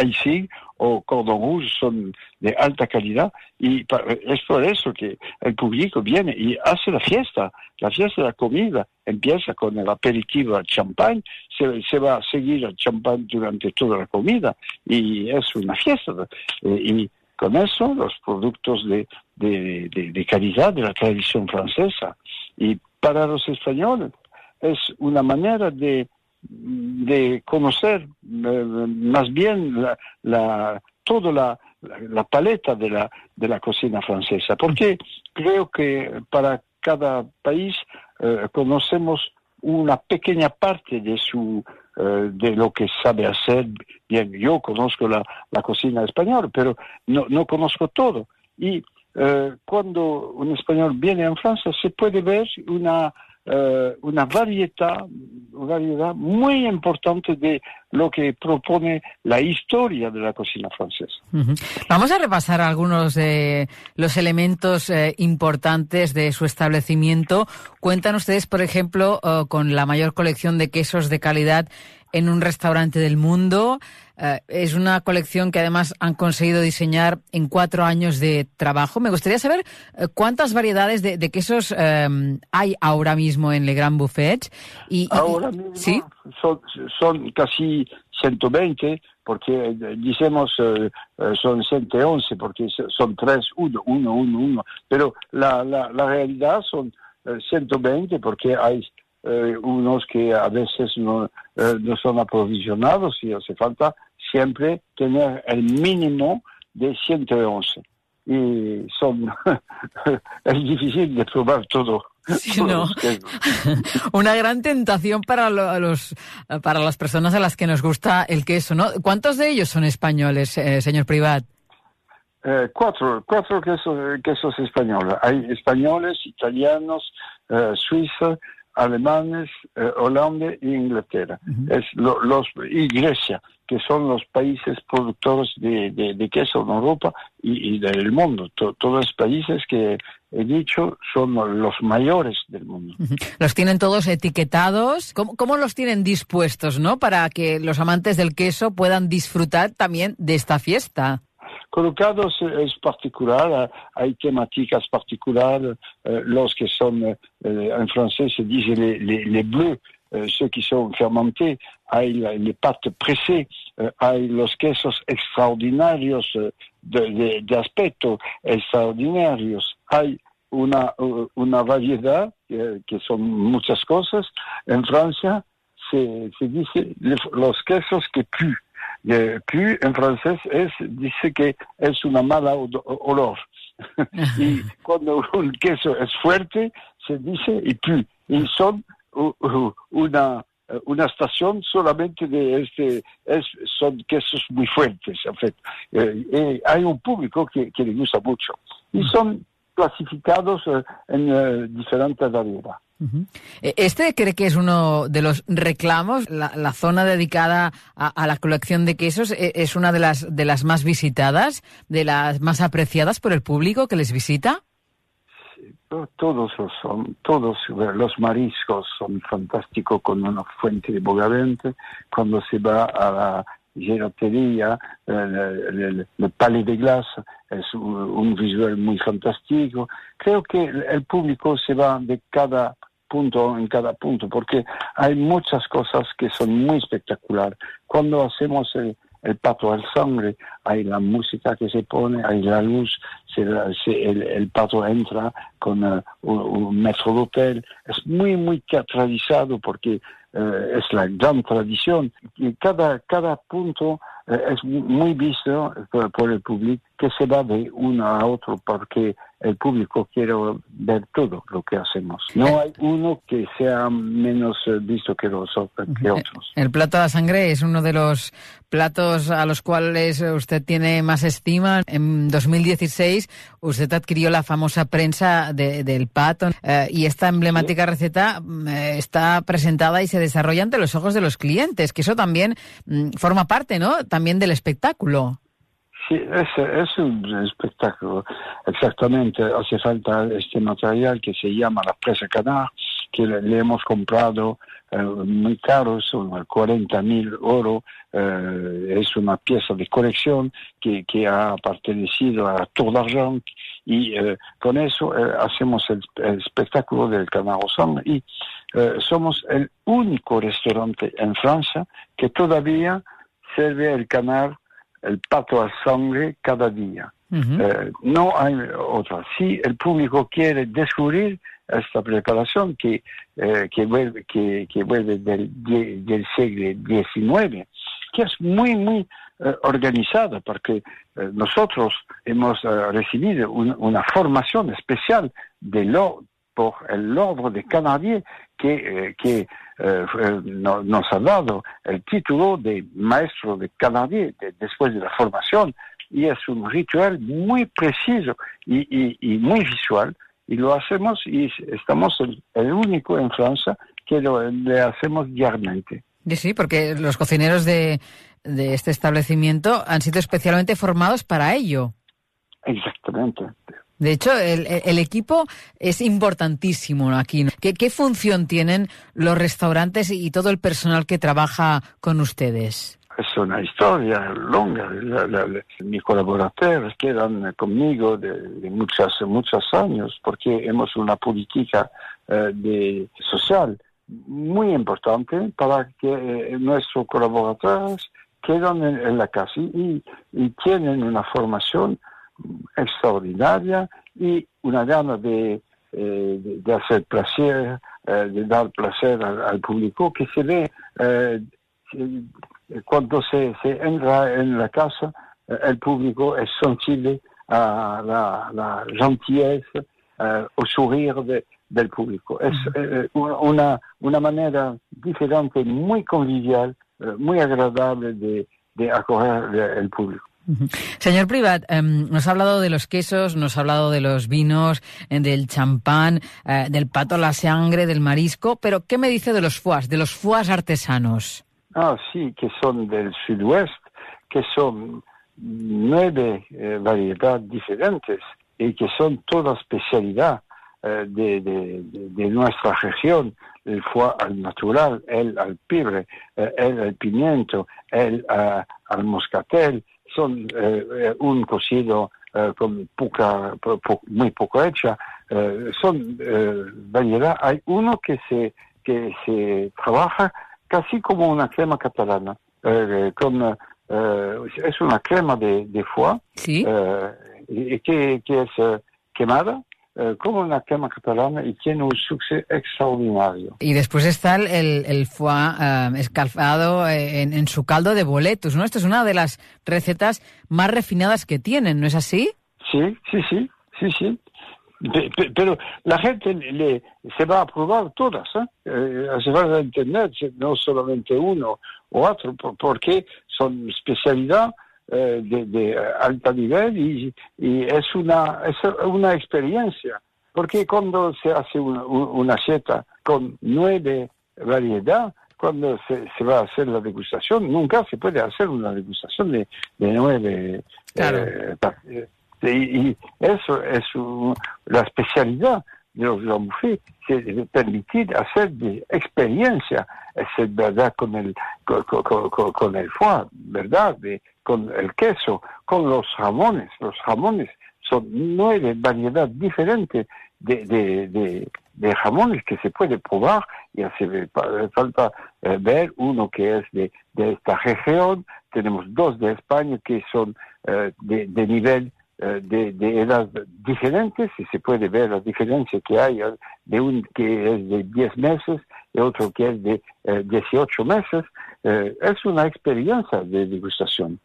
o Cordon Rouge, son de alta calidad y es por eso que el público viene y hace la fiesta. La fiesta de la comida empieza con el aperitivo al champán, se, se va a seguir el champán durante toda la comida y es una fiesta. Eh, y con eso los productos de, de, calidad de la tradición francesa. Y para los españoles es una manera de, de conocer eh, más bien la, la, toda la, la, paleta de la, de la cocina francesa, porque creo que para cada país eh, conocemos una pequeña parte de su eh, de lo que sabe hacer bien. Yo conozco la, cocina española, pero no, no conozco todo. Y eh, cuando un español viene a Francia se puede ver una, eh, una variedad, variedad muy importante de lo que propone la historia de la cocina francesa. Uh -huh. Vamos a repasar algunos de los elementos eh, importantes de su establecimiento. Cuentan ustedes, por ejemplo, uh, con la mayor colección de quesos de calidad en un restaurante del mundo. Uh, es una colección que además han conseguido diseñar en cuatro años de trabajo. Me gustaría saber uh, cuántas variedades de, de quesos um, hay ahora mismo en Le Grand Buffet. Y, ahora mismo ¿sí? son, son casi 120, porque decimos eh, son 111, porque son 3, 1, 1, 1, 1, pero la, la, la realidad son eh, 120 porque hay eh, unos que a veces no, eh, no son aprovisionados y hace falta siempre tener el mínimo de 111. Y son, (laughs) es difícil de probar todo. Sí, no. (laughs) (laughs) Una gran tentación para los para las personas a las que nos gusta el queso, ¿no? ¿Cuántos de ellos son españoles, eh, señor Privat? Eh, cuatro, cuatro quesos, quesos españoles. Hay españoles, italianos, eh, suizos, alemanes, eh, Holanda e Inglaterra. Uh -huh. es lo, los, y Grecia, que son los países productores de, de, de queso en Europa y, y del mundo. To, todos los países que he dicho son los mayores del mundo. Uh -huh. Los tienen todos etiquetados. ¿Cómo, ¿Cómo, los tienen dispuestos, no? Para que los amantes del queso puedan disfrutar también de esta fiesta. Colocados es particular, hay temáticas particulares, eh, los que son, eh, en francés se dice les, les, les bleus, eh, ceux qui sont fermentés, hay les pâtes pressées, hay los quesos extraordinarios de, de, aspecto, extraordinarios, hay una, una variedad que, son muchas cosas. En Francia se, se dice los quesos que puent. Eh, pu en francés es, dice que es una mala olor. (laughs) y cuando un queso es fuerte, se dice y pu. Y son una, una estación solamente de este, es, son quesos muy fuertes, en fait. Eh, hay un público que, que, le gusta mucho. Y son clasificados eh, en diferentes variedades. -huh. Este cree que es uno de los reclamos, la, la zona dedicada a, a, la colección de quesos es una de las de las más visitadas, de las más apreciadas por el público que les visita. Todos son, todos los mariscos son fantásticos con una fuente de bogavente. Cuando se va a la gelatería, el, el, el palais de glace es un, un, visual muy fantástico. Creo que el público se va de cada punto en cada punto, porque hay muchas cosas que son muy espectaculares. Cuando hacemos el, el pato al sangre, hay la música que se pone, hay la luz, se, se, el, el, pato entra con uh, un, un metro de hotel. Es muy, muy teatralizado porque uh, es la gran tradición. Y cada, cada punto uh, es muy visto por, por, el público que se va de uno a otro porque el público quiere ver todo lo que hacemos. No hay uno que sea menos eh, visto que los otros. Que otros. El plato de sangre es uno de los platos a los cuales usted tiene más estima. En 2016 usted adquirió la famosa prensa de, del pato eh, y esta emblemática receta mm, eh, está presentada y se desarrolla ante los ojos de los clientes, que eso también mm, forma parte, ¿no? También del espectáculo. Sí, es, es, un espectáculo, exactamente. Hace falta este material que se llama la presa canar, que le, hemos comprado eh, muy caro, son 40 mil euros. Eh, es una pieza de colección que, que ha pertenecido a Tour d'Argent y eh, con eso hacemos el, el, espectáculo del canal Rosam y somos el único restaurante en Francia que todavía sirve el canal el pato a sangre cada día. Uh -huh. eh, no hay otra. Si el público quiere descubrir esta preparación que, eh, que vuelve, que, que vuelve del, del, siglo XIX, que es muy, muy eh, organizada, porque nosotros hemos recibido un, una formación especial de lo, por el Ordre de Canadier que, que eh, no, nos ha dado el título de maestro de Canadier de, después de la formación y es un ritual muy preciso y, y, y, muy visual y lo hacemos y estamos el, el único en Francia que lo le hacemos diariamente. Sí, sí, porque los cocineros de, de este establecimiento han sido especialmente formados para ello. Exactamente. De hecho, el, el, equipo es importantísimo aquí. ¿Qué, ¿Qué, función tienen los restaurantes y todo el personal que trabaja con ustedes? Es una historia longa. La, mis colaboradores quedan conmigo de, muchos, muchos años porque hemos una política eh, de, social muy importante para que eh, nuestros colaboradores quedan en, en la casa y, y tienen una formación extraordinaria y una gana de, eh, de, hacer placer, eh, de dar placer al, al, público que se ve eh, cuando se, se, entra en la casa, el público es sensible a la, la gentileza o sourire de, del público. Es una, una manera diferente, muy convivial, muy agradable de, de acoger el público. Señor Privat, eh, nos ha hablado de los quesos, nos ha hablado de los vinos, eh, del champán, eh, del pato, la sangre, del marisco, pero ¿qué me dice de los foies, de los foies artesanos? Ah, sí, que son del sudoeste, que son nueve eh, variedades diferentes y que son toda especialidad de, nuestra región. El foie al natural, el al pibre, el al pimiento, el al moscatel, son eh, un cocido eh, con poca, po, muy poco hecha, eh, son variedad. Hay uno que se, que se trabaja casi como una crema catalana, con, es una crema de, de foie ¿Sí? y que, que es quemada eh, como una crema catalana y tiene un suceso extraordinario. Y después está el, el, foie eh, escalfado en, en, su caldo de boletus, ¿no? Esto es una de las recetas más refinadas que tienen, ¿no es así? Sí, sí, sí, sí, sí. Pero la gente le, se va a probar todas, ¿eh? eh se va a entender, no solamente uno o otro, porque son especialidad eh, de, de, alto nivel y, y, es, una, es una experiencia. Porque cuando se hace una, una seta con nueve variedades, cuando se, se, va a hacer la degustación, nunca se puede hacer una degustación de, de nueve. Claro. Eh, y, y, eso es un, la especialidad los buffets, c'est permitir hacer de experiencia, es verdad con el, con, el foie, verdad, de, con el queso, con los jamones. Los jamones son nueve variedades diferentes de, de, de, de jamones que se puede probar y hace falta eh, ver uno que es de, de, esta región, tenemos dos de España que son eh, de, de nivel eh, de, de edad diferentes y se puede ver la diferencia que hay de un que es de 10 meses y otro que es de eh, 18 meses. Eh, es una experiencia de degustación.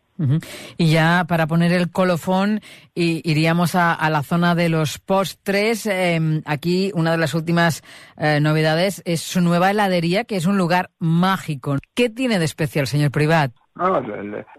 Y ya para poner el colofón i- iríamos a, a la zona de los postres. Eh, aquí una de las últimas eh, novedades es su nueva heladería, que es un lugar mágico. ¿Qué tiene de especial, señor Privat? Ah,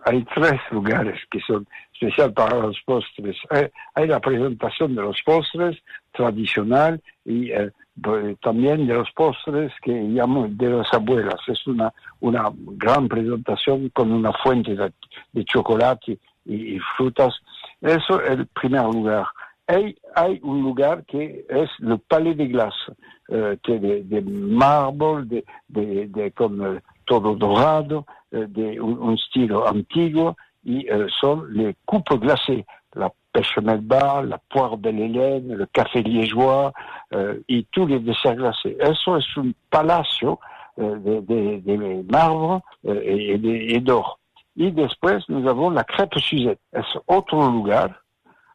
hay tres lugares que son especiales para los postres. Hay, hay la presentación de los postres tradicional y eh, pues, también de los postres que llamamos de las abuelas. Es una, una gran presentación con una fuente de, de chocolate y, y frutas. Eso es el primer lugar. Hay, hay un lugar que es el Palais de Glace, eh, que de, de mármol, de, de, de- con eh, todo dorado, eh, de un, un estilo antiguo, y eh, son les coupes glacées, la pêche melba, la poire de l'Hélène, le café liégeois eh, y tous les desserts glacés. Eso es un palacio eh, de, de, de marbre eh, y de- y d'or. Y después nous avons la crêpe Suzette. Es otro lugar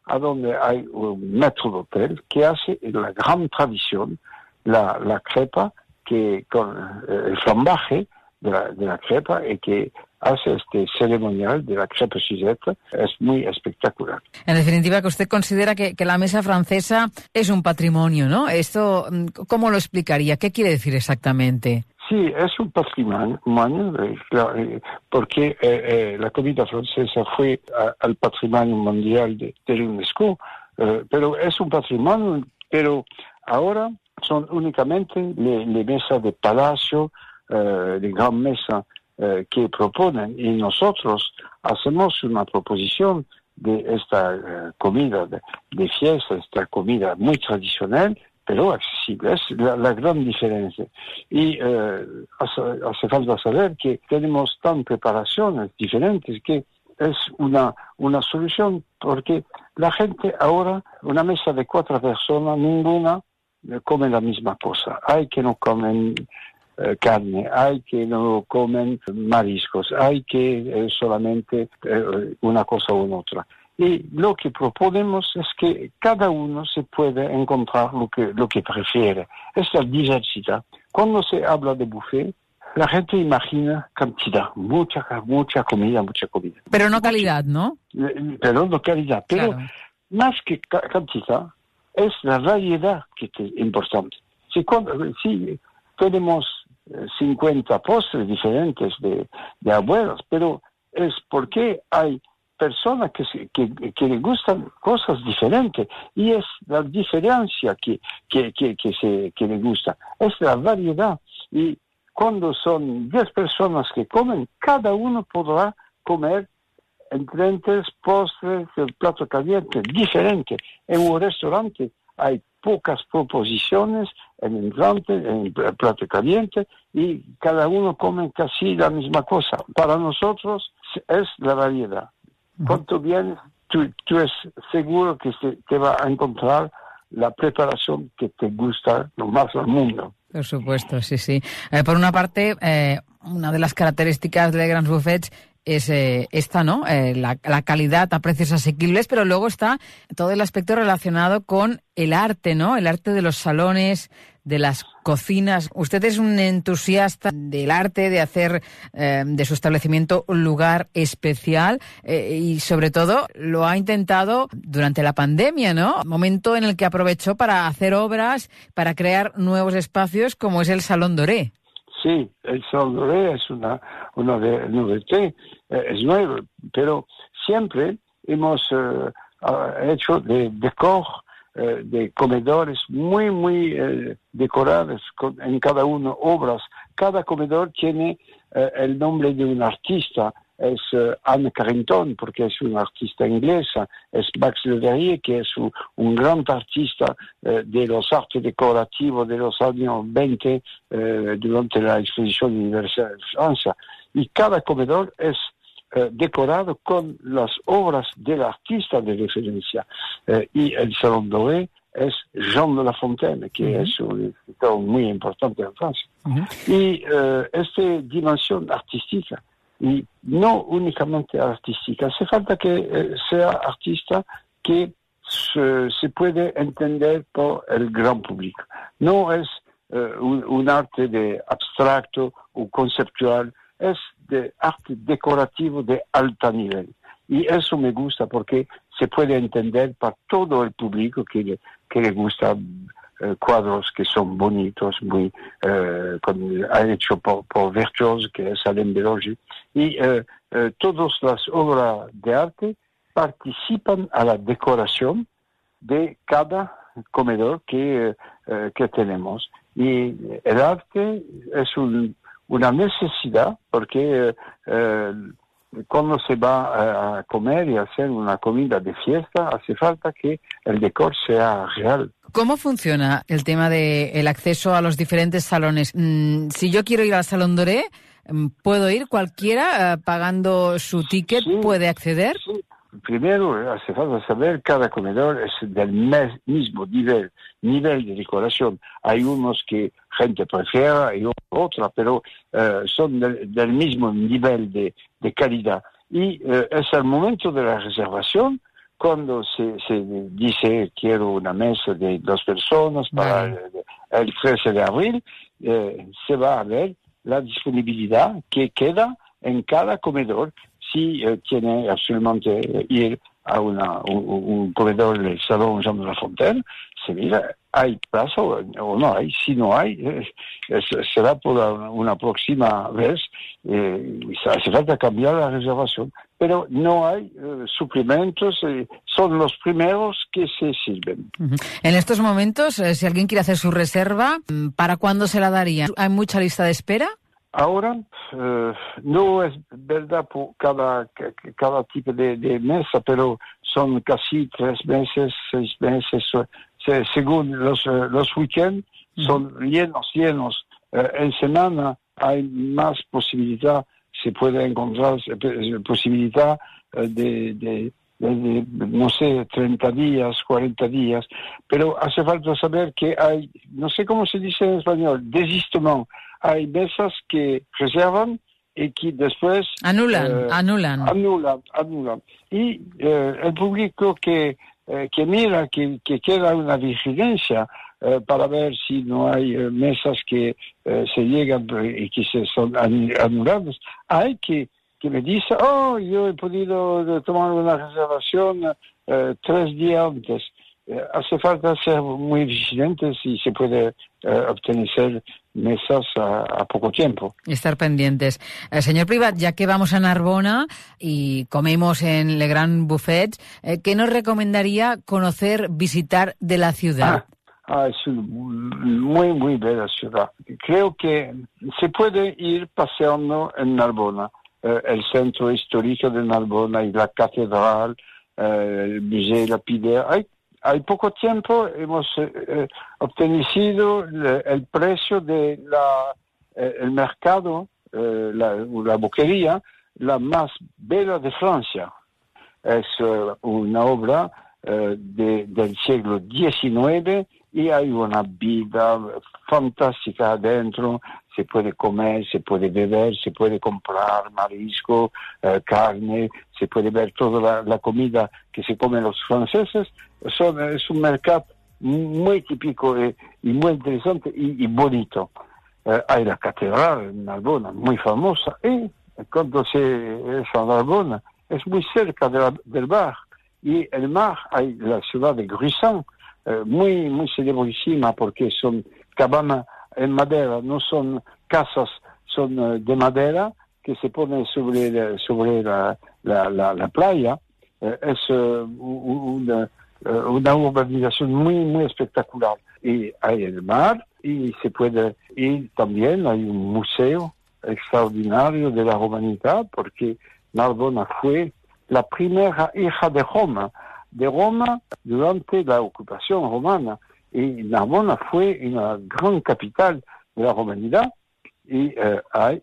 a donde hay un maître d'hôtel que hace la gran tradición, la, la crepa, que con el flambaje de la, de la crepa y que hace este ceremonial de la crepe Suzette. Es muy espectacular. En definitiva, que usted considera que, que la mesa francesa es un patrimonio, ¿no? Esto, mm, ¿cómo lo explicaría? ¿Qué quiere decir exactamente? Sí, es un patrimonio, eh, eh, porque eh, eh, la comida francesa fue a- al patrimonio mundial de, de la UNESCO, eh, pero es un patrimonio, pero ahora son únicamente les mesas de palacio, eh, de gran mesa eh, que proponen y nosotros hacemos una proposición de esta eh, comida de, de fiesta, esta comida muy tradicional, pero accesible. Es la, gran diferencia. Y eh, hace, hace falta saber que tenemos tan preparaciones diferentes que es una, una solución porque la gente ahora, una mesa de cuatro personas, ninguna come la misma cosa. Hay que no comen eh, carne, hay que no comen mariscos, hay que eh, solamente eh, una cosa u otra. Y lo que proponemos es que cada uno se puede encontrar lo que, lo que prefiere. Es la diversidad. Cuando se habla de buffet, la gente imagina cantidad, mucha, mucha comida, mucha comida. Pero no calidad, ¿no? Pero no calidad. Pero Claro. más que ca- cantidad, es la variedad que es importante. Si, cuando- si tenemos 50 postres diferentes de, de abuelas, pero es porque hay personas que, que le gustan cosas diferentes y es la diferencia que, que, que, que, se, que le gusta, es la variedad. Y cuando son 10 personas que comen, cada uno podrá comer entrantes, postres, el plato caliente, diferente. En un restaurante hay pocas proposiciones en entrante, en el plato caliente y cada uno come casi la misma cosa. Para nosotros es la variedad. Cuanto bien tú, tú es seguro que se- te va a encontrar la preparación que te gusta lo más del mundo. Por supuesto, sí, sí. Eh, por una parte, eh, una de las características de Grans Buffets es eh, esta, ¿no? Eh, la, la calidad a precios asequibles, pero luego está todo el aspecto relacionado con el arte, ¿no? El arte de los salones, de las cocinas. Usted es un entusiasta del arte, de hacer eh, de su establecimiento un lugar especial eh, y sobre todo lo ha intentado durante la pandemia, ¿no? Momento en el que aprovechó para hacer obras, para crear nuevos espacios como es el Salón Doré. Sí, el Sol Doré es una, una novedad, eh, es nuevo, pero siempre hemos eh, ah, hecho de decor, eh, de comedores muy, muy eh, decorados, con- en cada uno obras. Cada comedor tiene el nombre de un artista. Es eh, Anne Carrington, porque es una artista inglesa. Es Max Leverrier, que es un, un gran artista eh, de los artes decorativos de los años 20 eh, durante la exposición universal de Francia. Y cada comedor es decorado con las obras del artista de referencia. Y el Salón Doré es Jean de La Fontaine, que es un escritor muy importante en Francia. Y eh, esta dimensión artística, y no únicamente artística, hace falta que eh, sea artista que se, se puede entender por el gran público. No es eh, un, arte de abstracto o conceptual es de arte decorativo de alto nivel. Y eso me gusta porque se puede entender para todo el público que que le gusta eh, cuadros que son bonitos, muy eh, con, ha hecho por, por virtuosos, que es Alain Belogi. Y eh, eh, todas las obras de arte participan a la decoración de cada comedor que, que tenemos. Y el arte es un, una necesidad porque cuando se va a comer y a hacer una comida de fiesta, hace falta que el decor sea real. ¿Cómo funciona el tema del el acceso a los diferentes salones? Mm, si yo quiero ir al Salón Doré, mm, ¿puedo ir cualquiera eh, pagando su ticket? Sí, ¿Puede acceder? Sí. Primero hace falta saber cada comedor es del mismo nivel, nivel de decoración. Hay unos que gente prefiere y otra, pero eh, son del, del, mismo nivel de, de calidad. Y eh, es el momento de la reservación cuando se, se, dice quiero una mesa de dos personas para el, el 13 de abril, eh, se va a ver la disponibilidad que queda en cada comedor si eh, tiene absolutamente ir a una, un, un, comedor del Salón Jean de la Fontaine, se mira, hay plaza o, no hay. Si no hay, eh, será por una, una próxima vez. Eh, hace falta cambiar la reservación. Pero no hay eh, suplementos, son los primeros que se sirven. Uh -huh. En estos momentos, si alguien quiere hacer su reserva, ¿para cuándo se la daría? ¿Hay mucha lista de espera? Ahora eh, no es verdad por cada, cada tipo de, de, mesa, pero son casi tres meses, seis meses, se, según los, los weekends, son llenos, llenos. Eh, en semana hay más posibilidad, se puede encontrar posibilidad de, de, de, no sé, 30 días, 40 días, pero hace falta saber que hay, no sé cómo se dice en español, desistement hay mesas que reservan y que después anulan, eh, anulan, anulan, anulan. Y eh, el público que eh, que mira que, que, queda una vigilancia para ver si no hay mesas que se llegan y que se son anuladas, hay que que me dice, oh, yo he podido tomar una reservación tres días antes. Hace falta ser muy vigilantes y se puede obtener mesas a, a, poco tiempo. Estar pendientes. Eh, señor Privat, ya que vamos a Narbona y comemos en Le Grand Buffet, eh, ¿qué nos recomendaría conocer, visitar de la ciudad? Ah. Ah, es una muy, muy bella ciudad. Creo que se puede ir paseando en Narbona, eh, el centro histórico de Narbona y la catedral, eh, el Museo Lapidaire. Hay hay poco tiempo hemos eh, obtenido el, precio de la eh, el mercado eh, la, la, boquería la más bella de Francia. Es una obra de, del siglo XIX y hay una vida fantástica adentro, se puede comer, se puede beber, se puede comprar marisco, eh, carne, se puede ver toda la, comida que se comen los franceses. Es un mercado muy típico y, y muy interesante y, bonito. Eh, hay la catedral en Narbona, muy famosa, y cuando se es a Narbona, es muy cerca del mar. Y el mar, hay la ciudad de Gruissan, eh, muy, muy celebrísima porque son cabanas en madera, no son casas, son uh, de madera que se ponen sobre, la, sobre la, la, la, la playa. Eh, es una, una urbanización muy, muy espectacular. Y hay el mar y se puede ir también, hay un museo extraordinario de la humanidad porque Narbona fue la primera hija de Roma de Roma durante la ocupación romana. Y Narbona fue una gran capital de la romanidad y eh, hay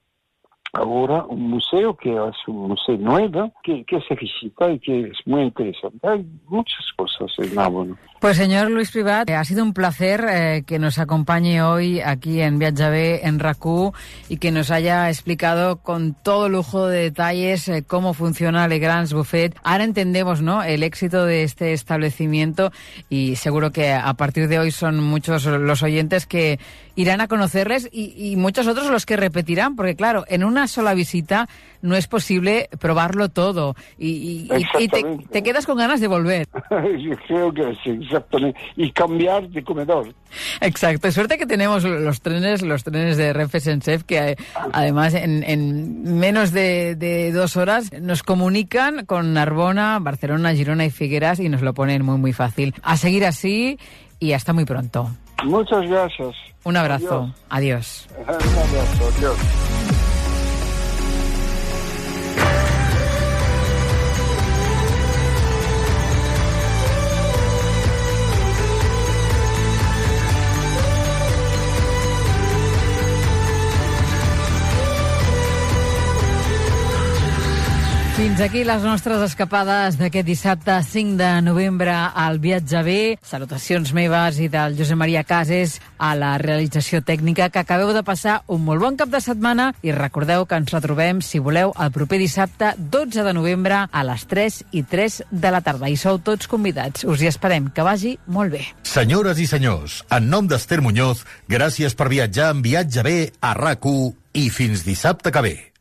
ahora un museo que es un museo nuevo que, que, se visita y que es muy interesante. Hay muchas cosas en Narbona. Pues señor Luis Privat, eh, ha sido un placer eh, que nos acompañe hoy aquí en Viaja B, en RACU, y que nos haya explicado con todo lujo de detalles eh, cómo funciona Legrand's Buffet. Ahora entendemos ¿no? el éxito de este establecimiento y seguro que a partir de hoy son muchos los oyentes que irán a conocerles y, y muchos otros los que repetirán, porque claro, en una sola visita no es posible probarlo todo y, y- y- te, te quedas con ganas de volver. (laughs) Yo creo que sí, exactamente. Y cambiar de comedor. Exacto, suerte que tenemos los trenes, los trenes de Renfe Sensef, que eh, además en, en menos de, de dos horas nos comunican con Narbona, Barcelona, Girona y Figueras y nos lo ponen muy muy fácil. A seguir así y hasta muy pronto. Muchas gracias. Un abrazo. Adiós. Un abrazo. Adiós. Fins aquí les nostres escapades d'aquest dissabte 5 de novembre al Viatge B. Salutacions meves i del Josep Maria Cases a la realització tècnica que acabeu de passar un molt bon cap de setmana i recordeu que ens retrobem, si voleu, el proper dissabte 12 de novembre a les 3 i 3 de la tarda. I sou tots convidats. Us hi esperem. Que vagi molt bé. Senyores i senyors, en nom d'Ester Muñoz, gràcies per viatjar en Viatge B a rac i fins dissabte que ve.